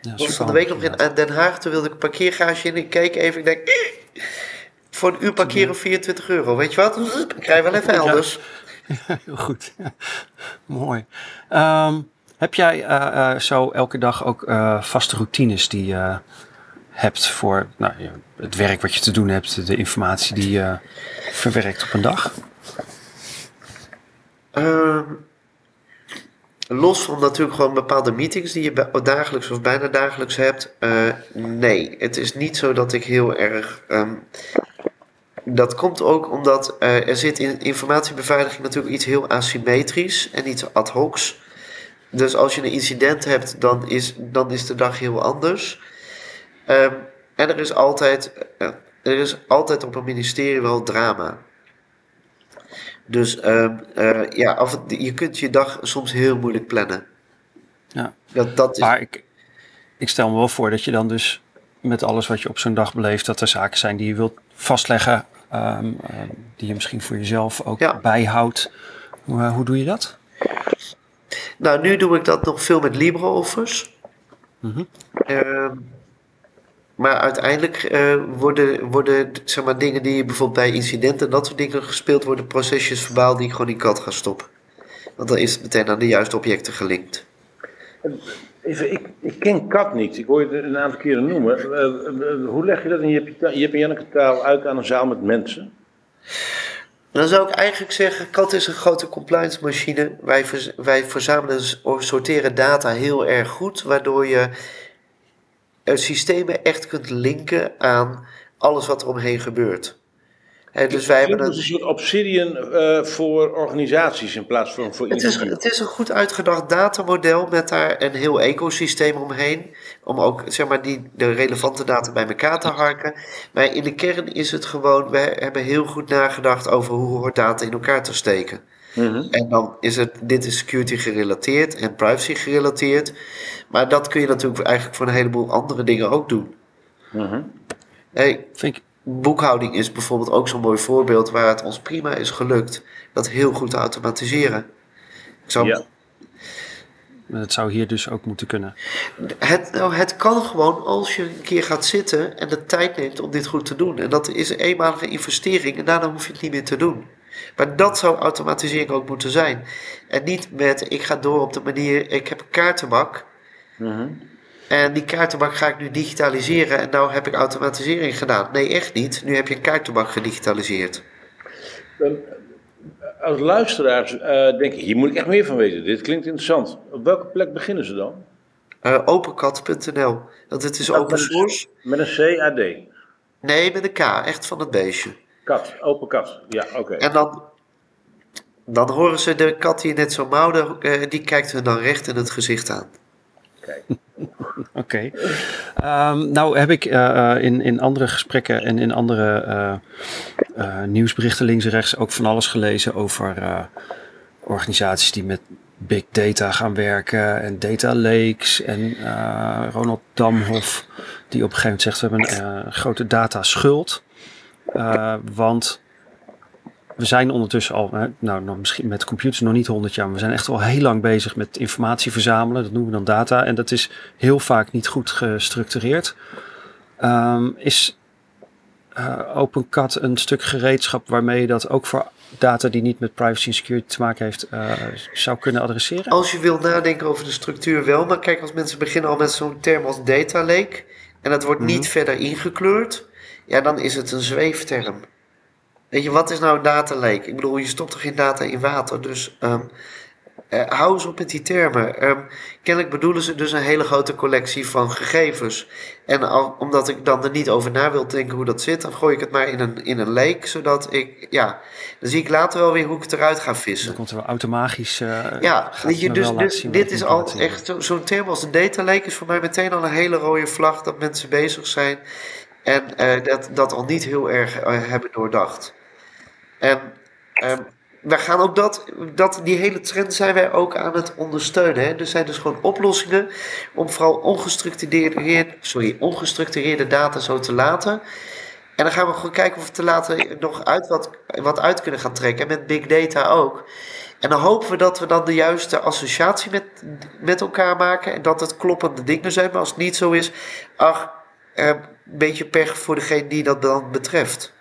[SPEAKER 1] ja
[SPEAKER 3] was van de week nog in aan Den Haag, toen wilde ik een parkeergarage in. Ik keek even, ik denk, "Eh, voor een uur parkeren 24 euro. Weet je wat? Ik rij wel even elders.
[SPEAKER 1] Heel goed. Mooi. Ehm, heb jij eh, eh, zo elke dag ook eh, vaste routines die je hebt voor nou, ja, het werk wat je te doen hebt, de informatie die je verwerkt op een dag?
[SPEAKER 3] Ehm, los van natuurlijk gewoon bepaalde meetings die je dagelijks of bijna dagelijks hebt. eh, nee, het is niet zo dat ik heel erg. ehm, dat komt ook omdat eh, er zit in informatiebeveiliging natuurlijk iets heel asymmetrisch en iets ad hocs. Dus als je een incident hebt, dan is, dan is de dag heel anders. Ehm, en er is altijd, eh, er is altijd op een ministerie wel drama. Dus ehm, eh, ja, af, je kunt je dag soms heel moeilijk plannen.
[SPEAKER 1] Ja.
[SPEAKER 3] Dat, dat is,
[SPEAKER 1] Maar ik, ik stel me wel voor dat je dan dus met alles wat je op zo'n dag beleeft, dat er zaken zijn die je wilt vastleggen, ehm, ehm, die je misschien voor jezelf ook
[SPEAKER 3] Ja.
[SPEAKER 1] bijhoudt. Hoe, eh, hoe doe je dat?
[SPEAKER 3] Nou, nu doe ik dat nog veel met LibreOffice.
[SPEAKER 1] Mhm.
[SPEAKER 3] Maar uiteindelijk eh, worden, worden zeg maar, dingen die je bijvoorbeeld bij incidenten en dat soort dingen gespeeld worden, procesjes verbaal die ik gewoon in CAD ga stoppen. Want dan is het meteen aan de juiste objecten gelinkt.
[SPEAKER 2] Even, ik, ik ken kat niet. Ik hoor je het een aantal keren noemen. Eh, eh, hoe leg je dat in je, je en Janneke taal uit aan een zaal met mensen?
[SPEAKER 3] Dan zou ik eigenlijk zeggen, CAD is een grote compliance machine. Wij, wij verzamelen en sorteren data heel erg goed, waardoor je systemen echt kunt linken aan alles wat er omheen gebeurt. Dus wij hebben
[SPEAKER 2] Het
[SPEAKER 3] een,
[SPEAKER 2] is een soort obsidian eh, voor organisaties in plaats van voor
[SPEAKER 3] het, is,
[SPEAKER 2] individuen.
[SPEAKER 3] het is een goed uitgedacht datamodel met daar een heel ecosysteem omheen. Om ook zeg maar, die, de relevante data bij elkaar te harken. Maar in de kern is het gewoon, we hebben heel goed nagedacht over hoe hoort data in elkaar te steken.
[SPEAKER 2] Mhm.
[SPEAKER 3] En dan is het, dit is security gerelateerd en privacy gerelateerd. Maar dat kun je natuurlijk eigenlijk voor een heleboel andere dingen ook doen. Hey,
[SPEAKER 1] Vind ik,
[SPEAKER 3] boekhouding is bijvoorbeeld ook zo'n mooi voorbeeld waar het ons prima is gelukt dat heel goed te automatiseren. Ik zou,
[SPEAKER 2] Ja.
[SPEAKER 1] dat zou hier dus ook moeten kunnen.
[SPEAKER 3] het, nou, het kan gewoon als je een keer gaat zitten en de tijd neemt om dit goed te doen. En dat is een eenmalige investering en daarna hoef je het niet meer te doen. Maar dat zou automatisering ook moeten zijn. En niet met ik ga door op de manier, ik heb een kaartenbak.
[SPEAKER 2] Mhm.
[SPEAKER 3] En die kaartenbak ga ik nu digitaliseren en nou heb ik automatisering gedaan. Nee, echt niet. Nu heb je een kaartenbak gedigitaliseerd.
[SPEAKER 2] Dan, eh, als luisteraars eh denk ik, hier moet ik echt meer van weten. Dit klinkt interessant. Op welke plek beginnen ze dan?
[SPEAKER 3] Eh opencat.nl. Want het is open source.
[SPEAKER 2] Met een CAD.
[SPEAKER 3] Nee, met een K. Echt van het beestje.
[SPEAKER 2] Kat, open kat. Ja, oké.
[SPEAKER 3] En dan, dan horen ze de kat die net zo mouwde, eh, die kijkt hun dan recht in het gezicht aan.
[SPEAKER 2] Kijk.
[SPEAKER 1] Oké. Ehm, nou heb ik eh, eh, in, in andere gesprekken en in andere eh, eh, nieuwsberichten links en rechts ook van alles gelezen over eh, organisaties die met big data gaan werken en data lakes en eh, Ronald Damhoff die op een gegeven moment zegt we hebben een eh, grote data schuld. Eh, want we zijn ondertussen al, nou nog misschien met computers nog niet 100 jaar, maar we zijn echt al heel lang bezig met informatie verzamelen. Dat noemen we dan data. En dat is heel vaak niet goed gestructureerd. Ehm, is eh OpenCat een stuk gereedschap waarmee je dat ook voor data die niet met privacy en security te maken heeft, eh, zou kunnen adresseren?
[SPEAKER 3] Als je wil nadenken over de structuur wel, maar kijk, als mensen beginnen al met zo'n term als data lake en dat wordt niet verder ingekleurd, ja, dan is het een zweefterm. Weet je, wat is nou een data lake? Ik bedoel, je stopt toch geen data in water, dus ehm, eh, hou eens op met die termen. Ehm, kennelijk bedoelen ze dus een hele grote collectie van gegevens. En al, omdat ik dan er niet over na wil denken hoe dat zit, dan gooi ik het maar in een, in een lake, zodat ik, ja, dan zie ik later wel weer hoe ik het eruit ga vissen.
[SPEAKER 1] Dan komt er wel automatisch. eh,
[SPEAKER 3] Ja, weet je, dus, dus dit is al echt zo- zo'n term als een data lake is voor mij meteen al een hele rode vlag dat mensen bezig zijn en eh, dat, dat al niet heel erg eh, hebben doordacht. En ehm, wij gaan ook dat, dat, die hele trend zijn wij ook aan het ondersteunen. Hè. Er zijn dus gewoon oplossingen om vooral ongestructureerde, sorry, ongestructureerde data zo te laten. En dan gaan we gewoon kijken of we te laten nog uit wat, wat uit kunnen gaan trekken. En met big data ook. En dan hopen we dat we dan de juiste associatie met, met elkaar maken. En dat het kloppende dingen zijn. Maar als het niet zo is, ach, een beetje pech voor degene die dat dan betreft.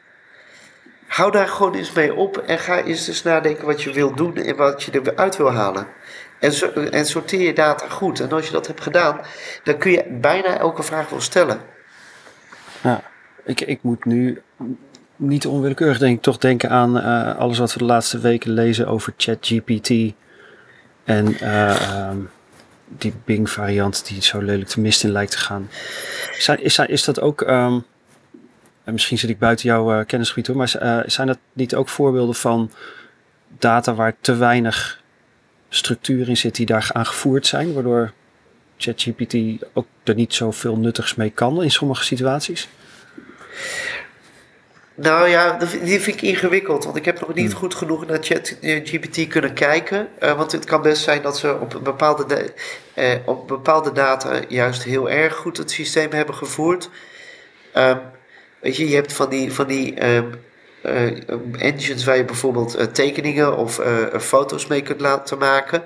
[SPEAKER 3] Hou daar gewoon eens mee op en ga eens eens nadenken wat je wil doen en wat je eruit wil halen. En, en sorteer je data goed. En als je dat hebt gedaan, dan kun je bijna elke vraag wel stellen.
[SPEAKER 1] Ik, ik moet nu niet onwillekeurig denk ik toch denken aan eh, alles wat we de laatste weken lezen over ChatGPT. En eh, ehm, die Bing variant die zo lelijk de mist in lijkt te gaan. Zijn, is, is dat ook, ehm, en misschien zit ik buiten jouw uh, kennisgebied hoor, maar uh, zijn dat niet ook voorbeelden van data waar te weinig structuur in zit die daar aangevoerd zijn, waardoor ChatGPT ook er niet zoveel nuttigs mee kan in sommige situaties?
[SPEAKER 3] Nou ja, die vind ik ingewikkeld. Want ik heb nog niet hmm. goed genoeg naar ChatGPT kunnen kijken. Uh, want het kan best zijn dat ze op bepaalde, uh, op bepaalde data juist heel erg goed het systeem hebben gevoerd. Um, weet je, je hebt van die, van die um, uh, engines waar je bijvoorbeeld tekeningen of foto's mee kunt laten maken.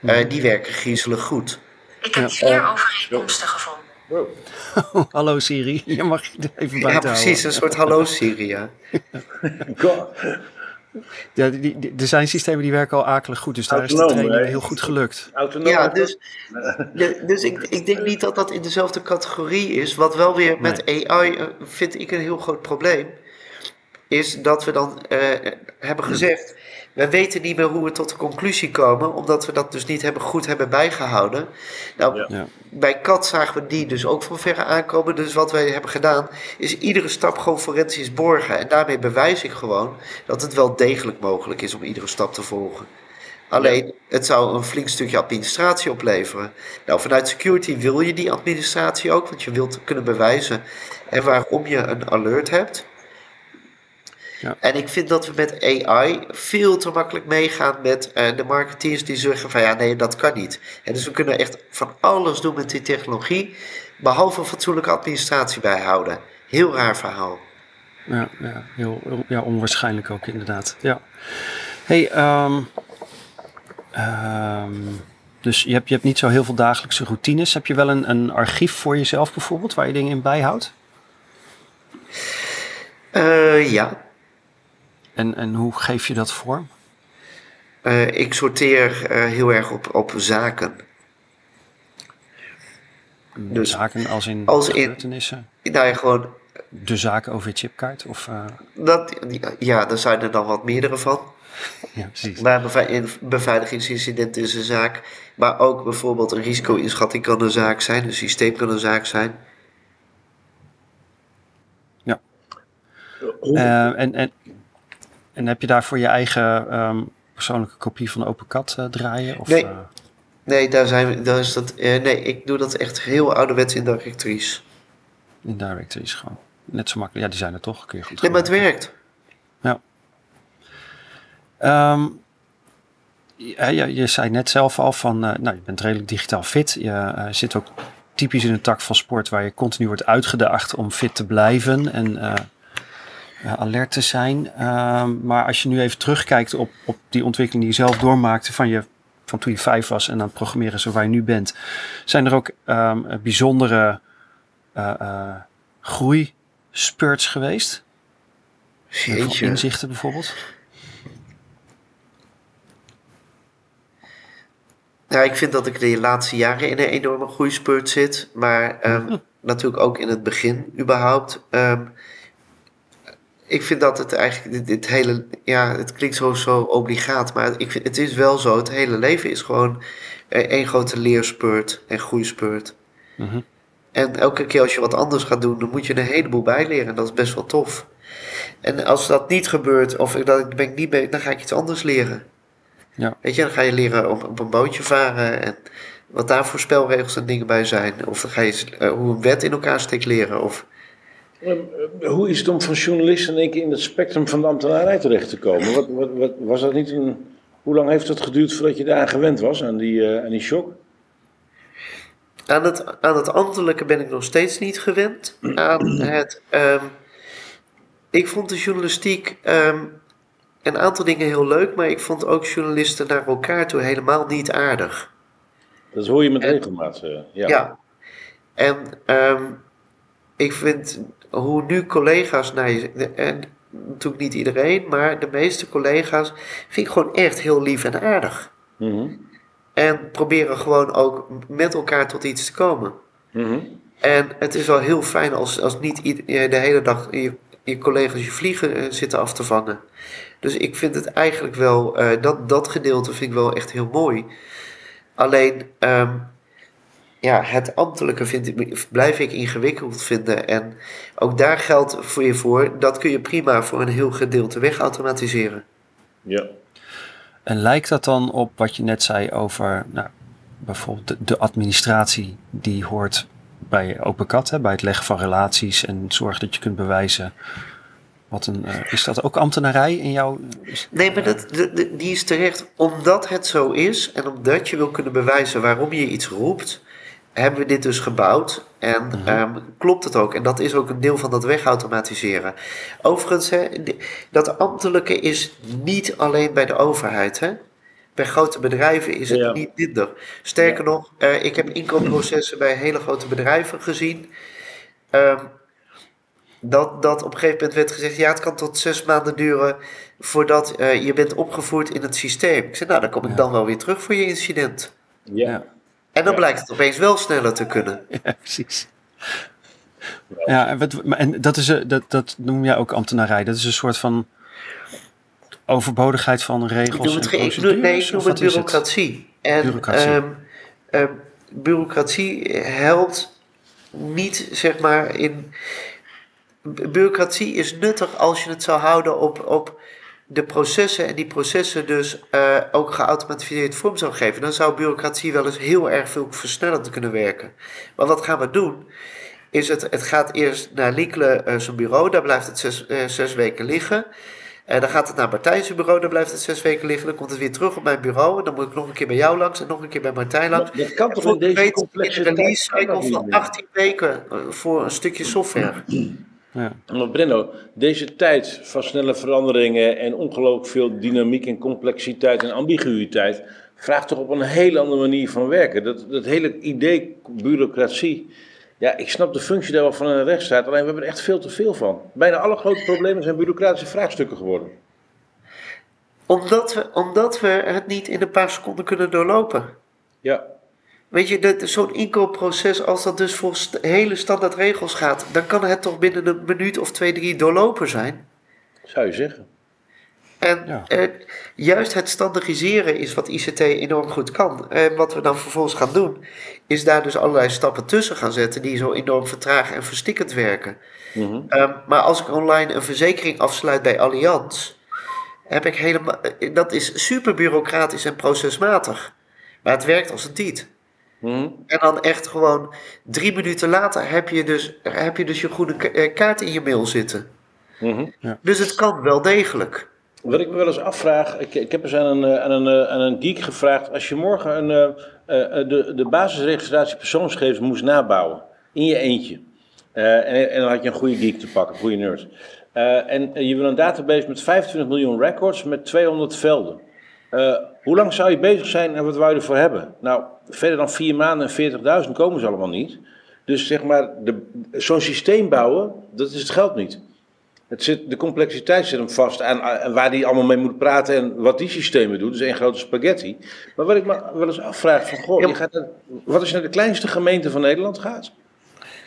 [SPEAKER 3] Hmm. Die werken griezelig goed.
[SPEAKER 4] Ik heb vier overeenkomsten gevonden.
[SPEAKER 1] hallo Siri, je mag je even buiten
[SPEAKER 3] Ja, precies, een soort hallo Siri, ja.
[SPEAKER 1] ja die, die, er zijn systemen die werken al akelig goed, dus daar is de training heel goed gelukt.
[SPEAKER 3] Autonoom. Ja, dus, dus ik, ik denk niet dat dat in dezelfde categorie is. Wat wel weer met AI, eh, vind ik een heel groot probleem, is dat we dan uh, hebben gezegd we weten niet meer hoe we tot de conclusie komen, omdat we dat dus niet hebben, goed hebben bijgehouden. Nou, ja. bij Kat zagen we die dus ook van verre aankomen. Dus wat wij hebben gedaan, is iedere stap gewoon forensisch borgen. En daarmee bewijs ik gewoon dat het wel degelijk mogelijk is om iedere stap te volgen. Alleen, het zou een flink stukje administratie opleveren. Nou, vanuit security wil je die administratie ook, want je wilt kunnen bewijzen en waarom je een alert hebt. Ja. En ik vind dat we met AI veel te makkelijk meegaan met uh, de marketeers die zeggen van ja, nee, dat kan niet. En dus we kunnen echt van alles doen met die technologie, behalve fatsoenlijke administratie bijhouden. Heel raar verhaal.
[SPEAKER 1] Ja, ja, heel, ja onwaarschijnlijk ook inderdaad. Ja. Hey, um, um, dus je hebt, je hebt niet zo heel veel dagelijkse routines. Heb je wel een, een archief voor jezelf bijvoorbeeld, waar je dingen in bijhoudt?
[SPEAKER 3] Uh, ja,
[SPEAKER 1] en, en hoe geef je dat vorm?
[SPEAKER 3] Uh, ik sorteer uh, heel erg op, op zaken.
[SPEAKER 1] Dus zaken als in als gebeurtenissen?
[SPEAKER 3] In, nou ja, gewoon...
[SPEAKER 1] De zaken over je chipkaart? Of, uh...
[SPEAKER 3] dat, ja, daar zijn er dan wat meerdere van.
[SPEAKER 1] ja, precies.
[SPEAKER 3] Maar een beveiligingsincident is een zaak. Maar ook bijvoorbeeld een risico-inschatting kan een zaak zijn. Een systeem kan een zaak zijn.
[SPEAKER 1] Ja. en, en en heb je daarvoor je eigen um, persoonlijke kopie van OpenCAD uh, draaien? Of,
[SPEAKER 3] nee. Uh... nee, daar zijn we, daar is dat, uh, nee, ik doe dat echt heel ouderwets in Directories.
[SPEAKER 1] In Directories gewoon. Net zo makkelijk. Ja, die zijn er toch. Kun je goed
[SPEAKER 3] nee, maar het werkt.
[SPEAKER 1] Ja. Um, ja, je, je, zei net zelf al van, nou, je bent redelijk digitaal fit. Je zit ook typisch in een tak van sport waar je continu wordt uitgedaagd om fit te blijven. En uh, alert te zijn. Ehm, maar als je nu even terugkijkt op, op die ontwikkeling die je zelf doormaakte van, je, van toen je vijf was en aan het programmeren zo waar je nu bent, zijn er ook um, bijzondere uh, uh, groeispurts geweest?
[SPEAKER 3] Jeetje.
[SPEAKER 1] Inzichten bijvoorbeeld?
[SPEAKER 3] Nou, ik vind dat ik de laatste jaren in een enorme groeispurt zit. Maar um, natuurlijk ook in het begin überhaupt. Um, ik vind dat het eigenlijk, dit, hele, ja, het klinkt zo, zo obligaat, maar ik vind, het is wel zo. Het hele leven is gewoon één grote leerspurt en groeispeurt. Mm En elke keer als je wat anders gaat doen, dan moet je een heleboel bijleren. En dat is best wel tof. En als dat niet gebeurt, of ik, dat, ben ik niet bij, dan ga ik iets anders leren.
[SPEAKER 1] Ja.
[SPEAKER 3] Weet je, dan ga je leren op, op een bootje varen en wat daar voor spelregels en dingen bij zijn. Of dan ga je uh, hoe een wet in elkaar steekt leren. Of
[SPEAKER 2] eh, hoe is het om van journalist in één keer in het spectrum van de ambtenarij terecht te komen? Wat, wat, wat, was dat niet een, hoe lang heeft het geduurd voordat je daar gewend was, aan die, uh, aan die shock?
[SPEAKER 3] Aan het, aan het ambtelijke ben ik nog steeds niet gewend. Aan het, um, ik vond de journalistiek um, een aantal dingen heel leuk, maar ik vond ook journalisten naar elkaar toe helemaal niet aardig.
[SPEAKER 2] Dat hoor je met regelmaat. Uh, ja.
[SPEAKER 3] ja. En um, ik vind hoe nu collega's naar je. En natuurlijk niet iedereen, maar de meeste collega's vind ik gewoon echt heel lief en aardig. Mm En proberen gewoon ook met elkaar tot iets te komen. Mm En het is wel heel fijn als, als niet de hele dag je, je collega's je vliegen eh, zitten af te vangen. Dus ik vind het eigenlijk wel, eh, dat, dat gedeelte vind ik wel echt heel mooi. Alleen, ehm, ja, het ambtelijke vind ik, blijf ik ingewikkeld vinden. En ook daar geldt voor je voor, dat kun je prima voor een heel gedeelte wegautomatiseren.
[SPEAKER 2] Ja.
[SPEAKER 1] En lijkt dat dan op wat je net zei over nou, bijvoorbeeld de, de administratie die hoort bij OpenCat, hè, bij het leggen van relaties en zorg dat je kunt bewijzen. Wat een, eh, is dat ook ambtenarij in jouw. is-
[SPEAKER 3] Nee, maar dat, de- de- die is terecht. Omdat het zo is en omdat je wil kunnen bewijzen waarom je iets roept, hebben we dit dus gebouwd. En ehm, klopt het ook. En dat is ook een deel van dat wegautomatiseren. Overigens, hè, dat ambtelijke is niet alleen bij de overheid. Hè? Bij grote bedrijven is het
[SPEAKER 2] Ja.
[SPEAKER 3] niet minder. Sterker nog, eh, ik heb inkoopprocessen bij hele grote bedrijven gezien. Ehm, dat, dat op een gegeven moment werd gezegd: ja, het kan tot zes maanden duren voordat eh, je bent opgevoerd in het systeem. Ik zei: nou, dan kom ik dan wel weer terug voor je incident.
[SPEAKER 2] Ja.
[SPEAKER 3] En dan
[SPEAKER 2] Ja.
[SPEAKER 3] blijkt het opeens wel sneller te kunnen.
[SPEAKER 1] Ja, precies. Ja, en, wat, en dat, is, een- dat, dat noem jij ook ambtenarij. Dat is een soort van overbodigheid van
[SPEAKER 3] Ik
[SPEAKER 1] regels
[SPEAKER 3] noem het,
[SPEAKER 1] en
[SPEAKER 3] ge- ik noem,
[SPEAKER 1] procedures.
[SPEAKER 3] nee, ik noem het bureaucratie. En
[SPEAKER 1] Bureaucratie.
[SPEAKER 3] ehm, bureaucratie helpt niet, zeg maar, in. bu- Bureaucratie is nuttig als je het zou houden op, op de processen en die processen dus eh, ook geautomatiseerd vorm zou geven. Dan zou bureaucratie wel eens heel erg veel versnellend kunnen werken. Maar wat gaan we doen? Is het, het gaat eerst naar Liekele eh, zijn bureau, daar blijft het zes, eh, zes weken liggen. En dan gaat het naar Martijn zijn bureau, dan blijft het zes weken liggen. Dan komt het weer terug op mijn bureau. En dan moet ik nog een keer bij jou langs en nog een keer bij Martijn langs.
[SPEAKER 2] Dat kan toch in deze complexe
[SPEAKER 3] een release cycle van
[SPEAKER 2] meer?
[SPEAKER 3] 18 weken voor een stukje software.
[SPEAKER 1] Ja.
[SPEAKER 2] Maar Brenno, deze tijd van snelle veranderingen en ongelooflijk veel dynamiek en complexiteit en ambiguïteit vraagt toch op een hele andere manier van werken. Dat, dat hele idee bureaucratie, ja, ik snap de functie daar wel van een rechtsstaat, alleen we hebben er echt veel te veel van. Bijna alle grote problemen zijn bureaucratische vraagstukken geworden.
[SPEAKER 3] Omdat we, omdat we het niet in een paar seconden kunnen doorlopen.
[SPEAKER 2] Ja,
[SPEAKER 3] Weet je, dat- zo'n inkoopproces, als dat dus volgens hele standaard regels gaat, dan kan het toch binnen een minuut of twee, drie doorlopen zijn.
[SPEAKER 2] zou je zeggen.
[SPEAKER 3] En
[SPEAKER 1] Ja.
[SPEAKER 3] eh, juist het standaardiseren is wat ICT enorm goed kan. En wat we dan vervolgens gaan doen, is daar dus allerlei stappen tussen gaan zetten die zo enorm vertragen en verstikkend werken.
[SPEAKER 2] Mhm.
[SPEAKER 3] Ehm, maar als ik online een verzekering afsluit bij Allianz, heb ik helemaal. eh, Dat is super bureaucratisch en procesmatig. Maar het werkt als een tiet.
[SPEAKER 2] Mhm.
[SPEAKER 3] En dan echt gewoon drie minuten later heb je dus, heb je, dus je goede eh, kaart in je mail zitten.
[SPEAKER 2] Mhm.
[SPEAKER 3] Dus het kan wel degelijk.
[SPEAKER 2] Wat ik me wel eens afvraag, ik, ik heb eens aan een, eh, aan, een, eh, aan een geek gevraagd, als je morgen een, eh, eh, de, de basisregistratie persoonsgegevens moest nabouwen, in je eentje, eh, en, en dan had je een goede geek te pakken, een goede nerd, Eh, en je wil een database met 25 miljoen records met 200 velden. Eh, hoe lang zou je bezig zijn en wat wou je ervoor hebben? Nou, verder dan vier maanden en 40.000 komen ze allemaal niet. Dus zeg maar, zo'n systeem bouwen, dat is het geld niet. Het zit, de complexiteit zit hem vast aan, aan waar die allemaal mee moet praten en wat die systemen doen. Dus één grote spaghetti. Maar wat ik me wel eens afvraag, van, goh, je gaat naar- wat als je naar de kleinste gemeente van Nederland gaat?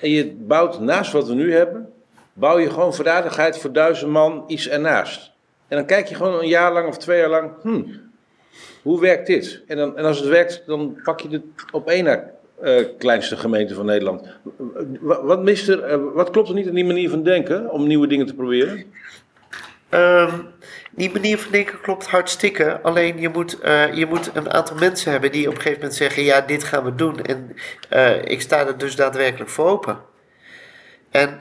[SPEAKER 2] En je bouwt naast wat we nu hebben, bouw je gewoon verdadigheid voor duizend man iets ernaast. En dan kijk je gewoon een jaar lang of twee jaar lang, hmm, hoe werkt dit? En, dan, en als het werkt, dan pak je het op één na eh, kleinste gemeente van Nederland. Wat, mist er, eh, wat klopt er niet in die manier van denken om nieuwe dingen te proberen?
[SPEAKER 3] Ehm, die manier van denken klopt hartstikke. Alleen je moet, eh, je moet een aantal mensen hebben die op een gegeven moment zeggen: Ja, dit gaan we doen. En ik sta er dus daadwerkelijk voor open. En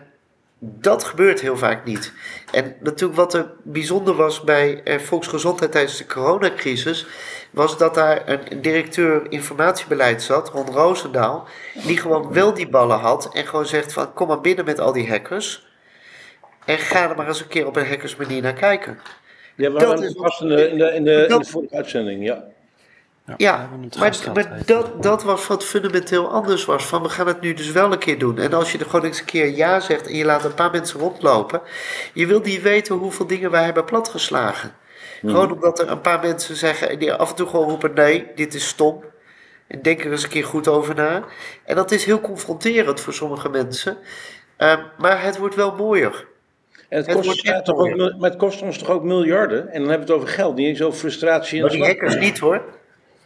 [SPEAKER 3] dat gebeurt heel vaak niet. En natuurlijk wat er bijzonder was bij eh, volksgezondheid tijdens de coronacrisis, was dat daar een directeur informatiebeleid zat, Ron Roosendaal, die gewoon wel die ballen had en gewoon zegt van kom maar binnen met al die hackers. En ga er maar eens een keer op een hackersmanier naar kijken.
[SPEAKER 2] Ja, we
[SPEAKER 3] Dat
[SPEAKER 2] vast in de, in de, in de, in de
[SPEAKER 3] dat-
[SPEAKER 2] vorige uitzending, ja.
[SPEAKER 3] Ja,
[SPEAKER 1] het
[SPEAKER 3] maar, dat, dat was wat fundamenteel anders was. Van we gaan het nu dus wel een keer doen. En als je er gewoon eens een keer ja zegt en je laat een paar mensen rondlopen. Je wil niet weten hoeveel dingen wij hebben platgeslagen. Gewoon omdat er een paar mensen zeggen en die af en toe gewoon roepen nee, dit is stom. En denk er eens een keer goed over na. En dat is heel confronterend voor sommige mensen. Ehm, maar het wordt wel mooier.
[SPEAKER 2] En het
[SPEAKER 3] Het
[SPEAKER 2] kost,
[SPEAKER 3] wordt echt
[SPEAKER 2] toch ook, maar het kost ons toch ook miljarden? En dan hebben we het over geld, niet eens over frustratie en
[SPEAKER 3] Maar die hackers niet hoor.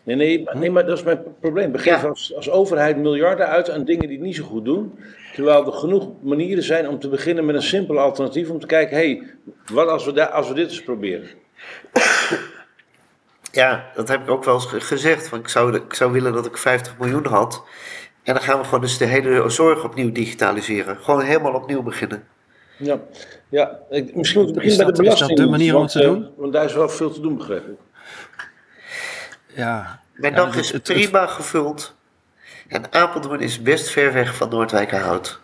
[SPEAKER 2] Nee, nee, maar- nee, maar dat is mijn probleem. We geven
[SPEAKER 3] Ja.
[SPEAKER 2] als, als overheid miljarden uit aan dingen die het niet zo goed doen. Terwijl er genoeg manieren zijn om te beginnen met een simpel alternatief. Om te kijken, hé, hey, wat als we, daar, als we dit eens proberen?
[SPEAKER 3] Ja, dat heb ik ook wel eens ge- gezegd. Want ik zou, ik zou willen dat ik 50 miljoen had. En dan gaan we gewoon dus de hele zorg opnieuw digitaliseren. Gewoon helemaal opnieuw beginnen.
[SPEAKER 2] Ja, ja ik, misschien moeten we beginnen bij de
[SPEAKER 1] dat- is dat
[SPEAKER 2] belasting.
[SPEAKER 1] de manier om te
[SPEAKER 2] eh,
[SPEAKER 1] doen?
[SPEAKER 2] Want daar is wel veel te doen, begrijp ik.
[SPEAKER 1] Ja.
[SPEAKER 3] Mijn
[SPEAKER 1] Ja,
[SPEAKER 3] dag
[SPEAKER 1] het-
[SPEAKER 3] is
[SPEAKER 1] het- het-
[SPEAKER 3] prima gevuld. En Apeldoorn is best ver weg van Noordwijkerhout.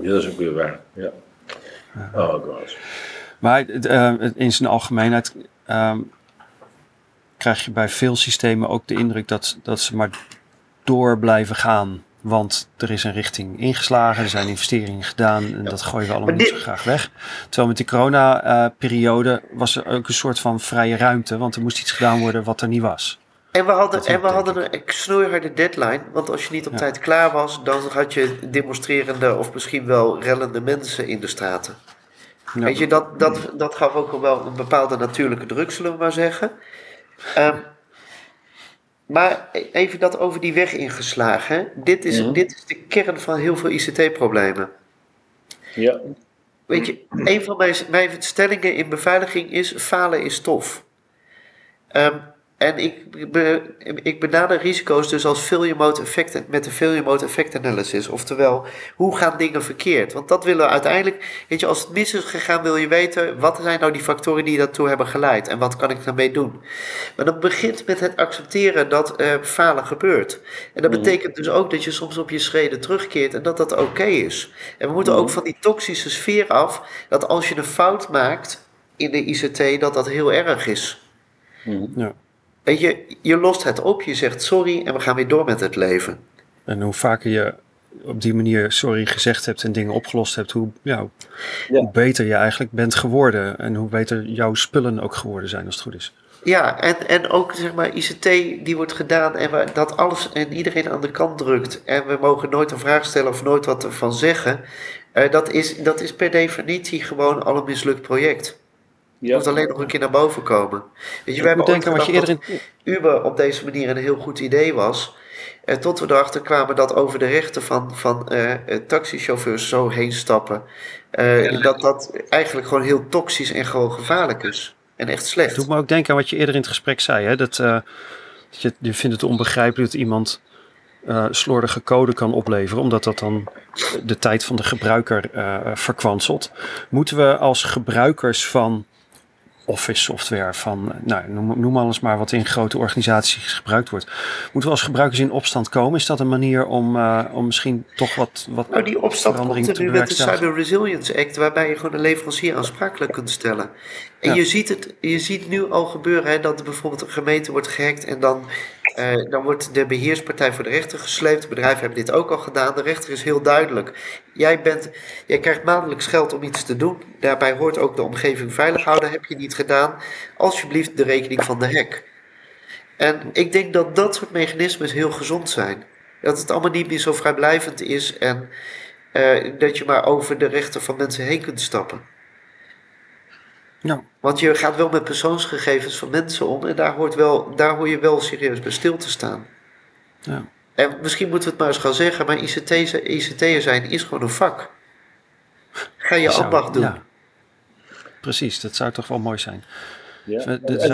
[SPEAKER 2] Ja, dat is ook weer waar. Ja. Oh god.
[SPEAKER 1] Maar het, eh, het- in zijn algemeenheid ehm, krijg je bij veel systemen ook de indruk dat, dat ze maar door blijven gaan. Want er is een richting ingeslagen, er zijn investeringen gedaan en dat gooien we allemaal niet zo graag weg. Terwijl met die corona-periode was er ook een soort van vrije ruimte, want er moest iets gedaan worden wat er niet was.
[SPEAKER 3] En we hadden, en we hadden een snoeiharde deadline. Want als je niet op
[SPEAKER 1] Ja.
[SPEAKER 3] tijd klaar was, dan had je demonstrerende of misschien wel rellende mensen in de straten.
[SPEAKER 1] Ja.
[SPEAKER 3] Weet je, dat, dat, dat gaf ook wel een bepaalde natuurlijke druk, zullen we maar zeggen. Ehm, maar even dat over die weg ingeslagen. Hè? Dit, is,
[SPEAKER 2] Mhm.
[SPEAKER 3] dit is de kern van heel veel ICT-problemen.
[SPEAKER 2] Ja.
[SPEAKER 3] Weet je, een van mijn, mijn stellingen in beveiliging is: falen is tof. Ehm, en ik, be, ik benader risico's dus als failure mode effect met de failure mode effect analysis. Oftewel, hoe gaan dingen verkeerd? Want dat willen we uiteindelijk. Weet je, als het mis is gegaan, wil je weten wat zijn nou die factoren die daartoe hebben geleid en wat kan ik daarmee doen. Maar dat begint met het accepteren dat eh, falen gebeurt. En dat
[SPEAKER 2] Mhm.
[SPEAKER 3] betekent dus ook dat je soms op je schreden terugkeert en dat dat oké is. En we moeten ook van die toxische sfeer af dat als je een fout maakt in de ICT, dat dat heel erg is.
[SPEAKER 1] Ja.
[SPEAKER 3] Weet je, je lost het op, je zegt sorry en we gaan weer door met het leven.
[SPEAKER 1] En hoe vaker je op die manier sorry gezegd hebt en dingen opgelost hebt, hoe, ja,
[SPEAKER 2] Ja.
[SPEAKER 1] hoe beter je eigenlijk bent geworden. En hoe beter jouw spullen ook geworden zijn als het goed is.
[SPEAKER 3] Ja, en, en ook zeg maar ICT die wordt gedaan en we, dat alles en iedereen aan de kant drukt. En we mogen nooit een vraag stellen of nooit wat ervan zeggen. Eh, dat, is, dat is per definitie gewoon al een mislukt project. Je
[SPEAKER 2] Ja.
[SPEAKER 3] moet alleen nog een keer naar boven komen. Weet je, we hebben ooit
[SPEAKER 1] denken wat je eerder in...
[SPEAKER 3] Uber op deze manier een heel goed idee was. Eh, tot we erachter kwamen dat over de rechten van, van eh, eh, taxichauffeurs zo heen stappen. eh, Dat dat eigenlijk gewoon heel toxisch en gewoon gevaarlijk is. En echt
[SPEAKER 1] Het
[SPEAKER 3] slecht.
[SPEAKER 1] doet me ook denken aan wat je eerder in het gesprek zei. Hè? Dat, eh, dat je, je vindt het onbegrijpelijk dat iemand eh, slordige code kan opleveren, omdat dat dan de tijd van de gebruiker eh verkwanselt. Moeten we als gebruikers van office software, van nou, noem, noem alles maar wat in grote organisaties gebruikt wordt, moeten we als gebruikers in opstand komen? Is dat een manier om, eh, om misschien toch wat, wat
[SPEAKER 3] Nou, die opstand komt
[SPEAKER 1] verandering
[SPEAKER 3] er
[SPEAKER 1] te
[SPEAKER 3] nu met de? Cyber Resilience Act, waarbij je gewoon een leverancier aansprakelijk kunt stellen. En
[SPEAKER 1] Ja.
[SPEAKER 3] je, ziet het, je ziet nu al gebeuren hè, dat bijvoorbeeld een gemeente wordt gehackt en dan, eh, dan wordt de beheerspartij voor de rechter gesleept. Bedrijven hebben dit ook al gedaan. De rechter is heel duidelijk. Jij, bent, jij krijgt maandelijks geld om iets te doen. Daarbij hoort ook de omgeving veilig houden. Heb je niet gedaan, alsjeblieft de rekening van de hack. En ik denk dat dat soort mechanismes heel gezond zijn. Dat het allemaal niet meer zo vrijblijvend is en eh, dat je maar over de rechten van mensen heen kunt stappen.
[SPEAKER 1] Ja.
[SPEAKER 3] Want je gaat wel met persoonsgegevens van mensen om en daar, hoort wel, daar hoor je wel serieus bij stil te staan.
[SPEAKER 1] Ja.
[SPEAKER 3] En misschien moeten we het maar eens gaan zeggen, maar ICT, ICT'er zijn is gewoon een vak. Ga je ambacht doen.
[SPEAKER 1] ja. Precies, dat zou toch wel mooi zijn.
[SPEAKER 2] Ja.
[SPEAKER 1] Dus we-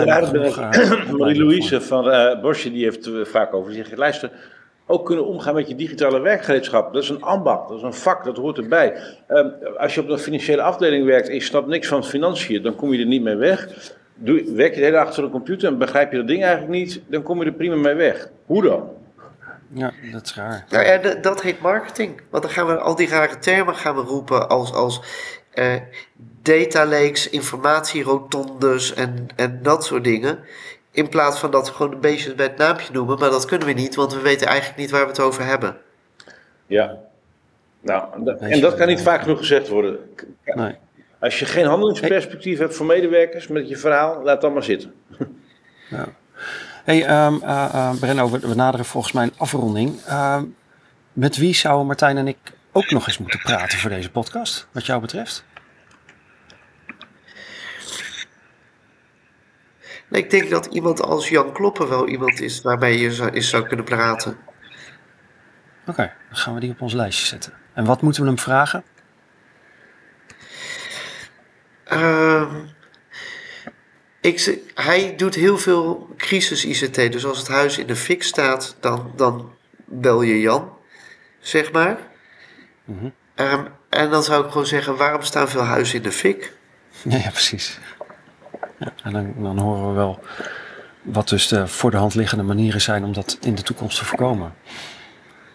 [SPEAKER 1] eh,
[SPEAKER 2] Marie-Louise van eh Bosje die heeft er vaak over gezegd. Luister, ook kunnen omgaan met je digitale werkgereedschap. Dat is een ambacht, dat is een vak, dat hoort erbij. Ehm, als je op een financiële afdeling werkt en je snapt niks van financiën, dan kom je er niet mee weg. Doe, werk je de hele dag achter een computer en begrijp je dat ding eigenlijk niet, dan kom je er prima mee weg. Hoe dan?
[SPEAKER 1] Ja, dat is raar.
[SPEAKER 3] Nou ja, dat heet marketing. Want dan gaan we al die rare termen gaan we roepen als, als eh, data lakes, informatierotondes en, en dat soort dingen. In plaats van dat we gewoon de beestjes bij het naampje noemen. Maar dat kunnen we niet, want we weten eigenlijk niet waar we het over hebben.
[SPEAKER 2] Ja. Nou, da- en dat kan niet vaak genoeg gezegd worden.
[SPEAKER 1] Nee.
[SPEAKER 2] Als je geen handelingsperspectief hebt voor medewerkers met je verhaal, laat dat maar zitten.
[SPEAKER 1] Ja. Hey, ehm eh, eh, Brenno, we, we naderen volgens mij een afronding. Ehm, met wie zouden Martijn en ik ook nog eens moeten praten voor deze podcast, wat jou betreft?
[SPEAKER 3] Nee, ik denk dat iemand als Jan Kloppen wel iemand is waarmee je zou, eens zou kunnen praten.
[SPEAKER 1] Oké, dan gaan we die op ons lijstje zetten. En wat moeten we hem vragen?
[SPEAKER 3] Ehm, ik, hij doet heel veel crisis-ICT. Dus als het huis in de fik staat, dan, dan bel je Jan, zeg maar. Ehm, en dan zou ik gewoon zeggen, waarom staan veel huizen in de fik?
[SPEAKER 1] Ja, ja precies. En dan, dan horen we wel wat dus de voor de hand liggende manieren zijn om dat in de toekomst te voorkomen.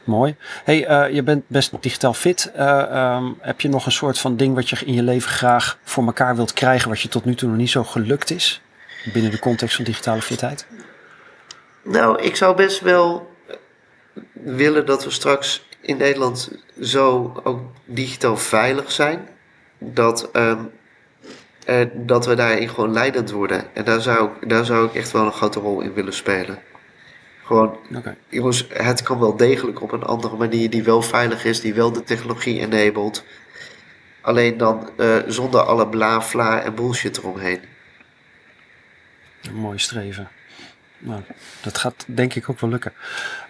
[SPEAKER 1] Mooi. Hey, eh, je bent best digitaal fit. Eh, ehm, heb je nog een soort van ding wat je in je leven graag voor elkaar wilt krijgen, wat je tot nu toe nog niet zo gelukt is? Binnen de context van digitale fitheid?
[SPEAKER 3] Nou, ik zou best wel willen dat we straks in Nederland zo ook digitaal veilig zijn. Dat, ehm, eh, dat we daarin gewoon leidend worden. En daar zou, ik, daar zou ik echt wel een grote rol in willen spelen. Gewoon, jongens, het kan wel degelijk op een andere manier die wel veilig is, die wel de technologie enabled. Alleen dan eh, zonder alle bla, fla en bullshit eromheen.
[SPEAKER 1] Een mooi streven. Nou, dat gaat denk ik ook wel lukken.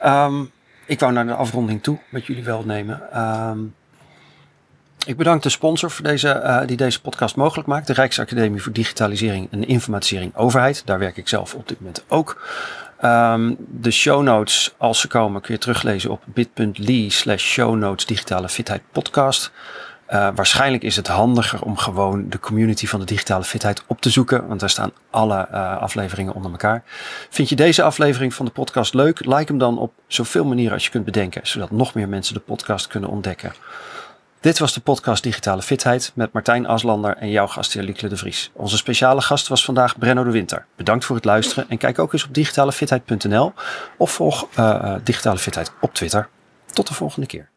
[SPEAKER 1] Ehm, ik wou naar de afronding toe, met jullie wel nemen. Ehm, ik bedank de sponsor voor deze, eh, die deze podcast mogelijk maakt. De Rijksacademie voor Digitalisering en Informatisering Overheid. Daar werk ik zelf op dit moment ook. Ehm, de show notes, als ze komen, kun je teruglezen op bit.ly slash show notes digitale fitheid podcast. Uh, waarschijnlijk is het handiger om gewoon de community van de digitale fitheid op te zoeken, want daar staan alle uh, afleveringen onder elkaar. Vind je deze aflevering van de podcast leuk? Like hem dan op zoveel manieren als je kunt bedenken, zodat nog meer mensen de podcast kunnen ontdekken. Dit was de podcast Digitale Fitheid met Martijn Aslander en jouw gastheer Liekle de Vries. Onze speciale gast was vandaag Brenno de Winter. Bedankt voor het luisteren en kijk ook eens op digitalefitheid.nl of volg uh, Digitale Fitheid op Twitter. Tot de volgende keer.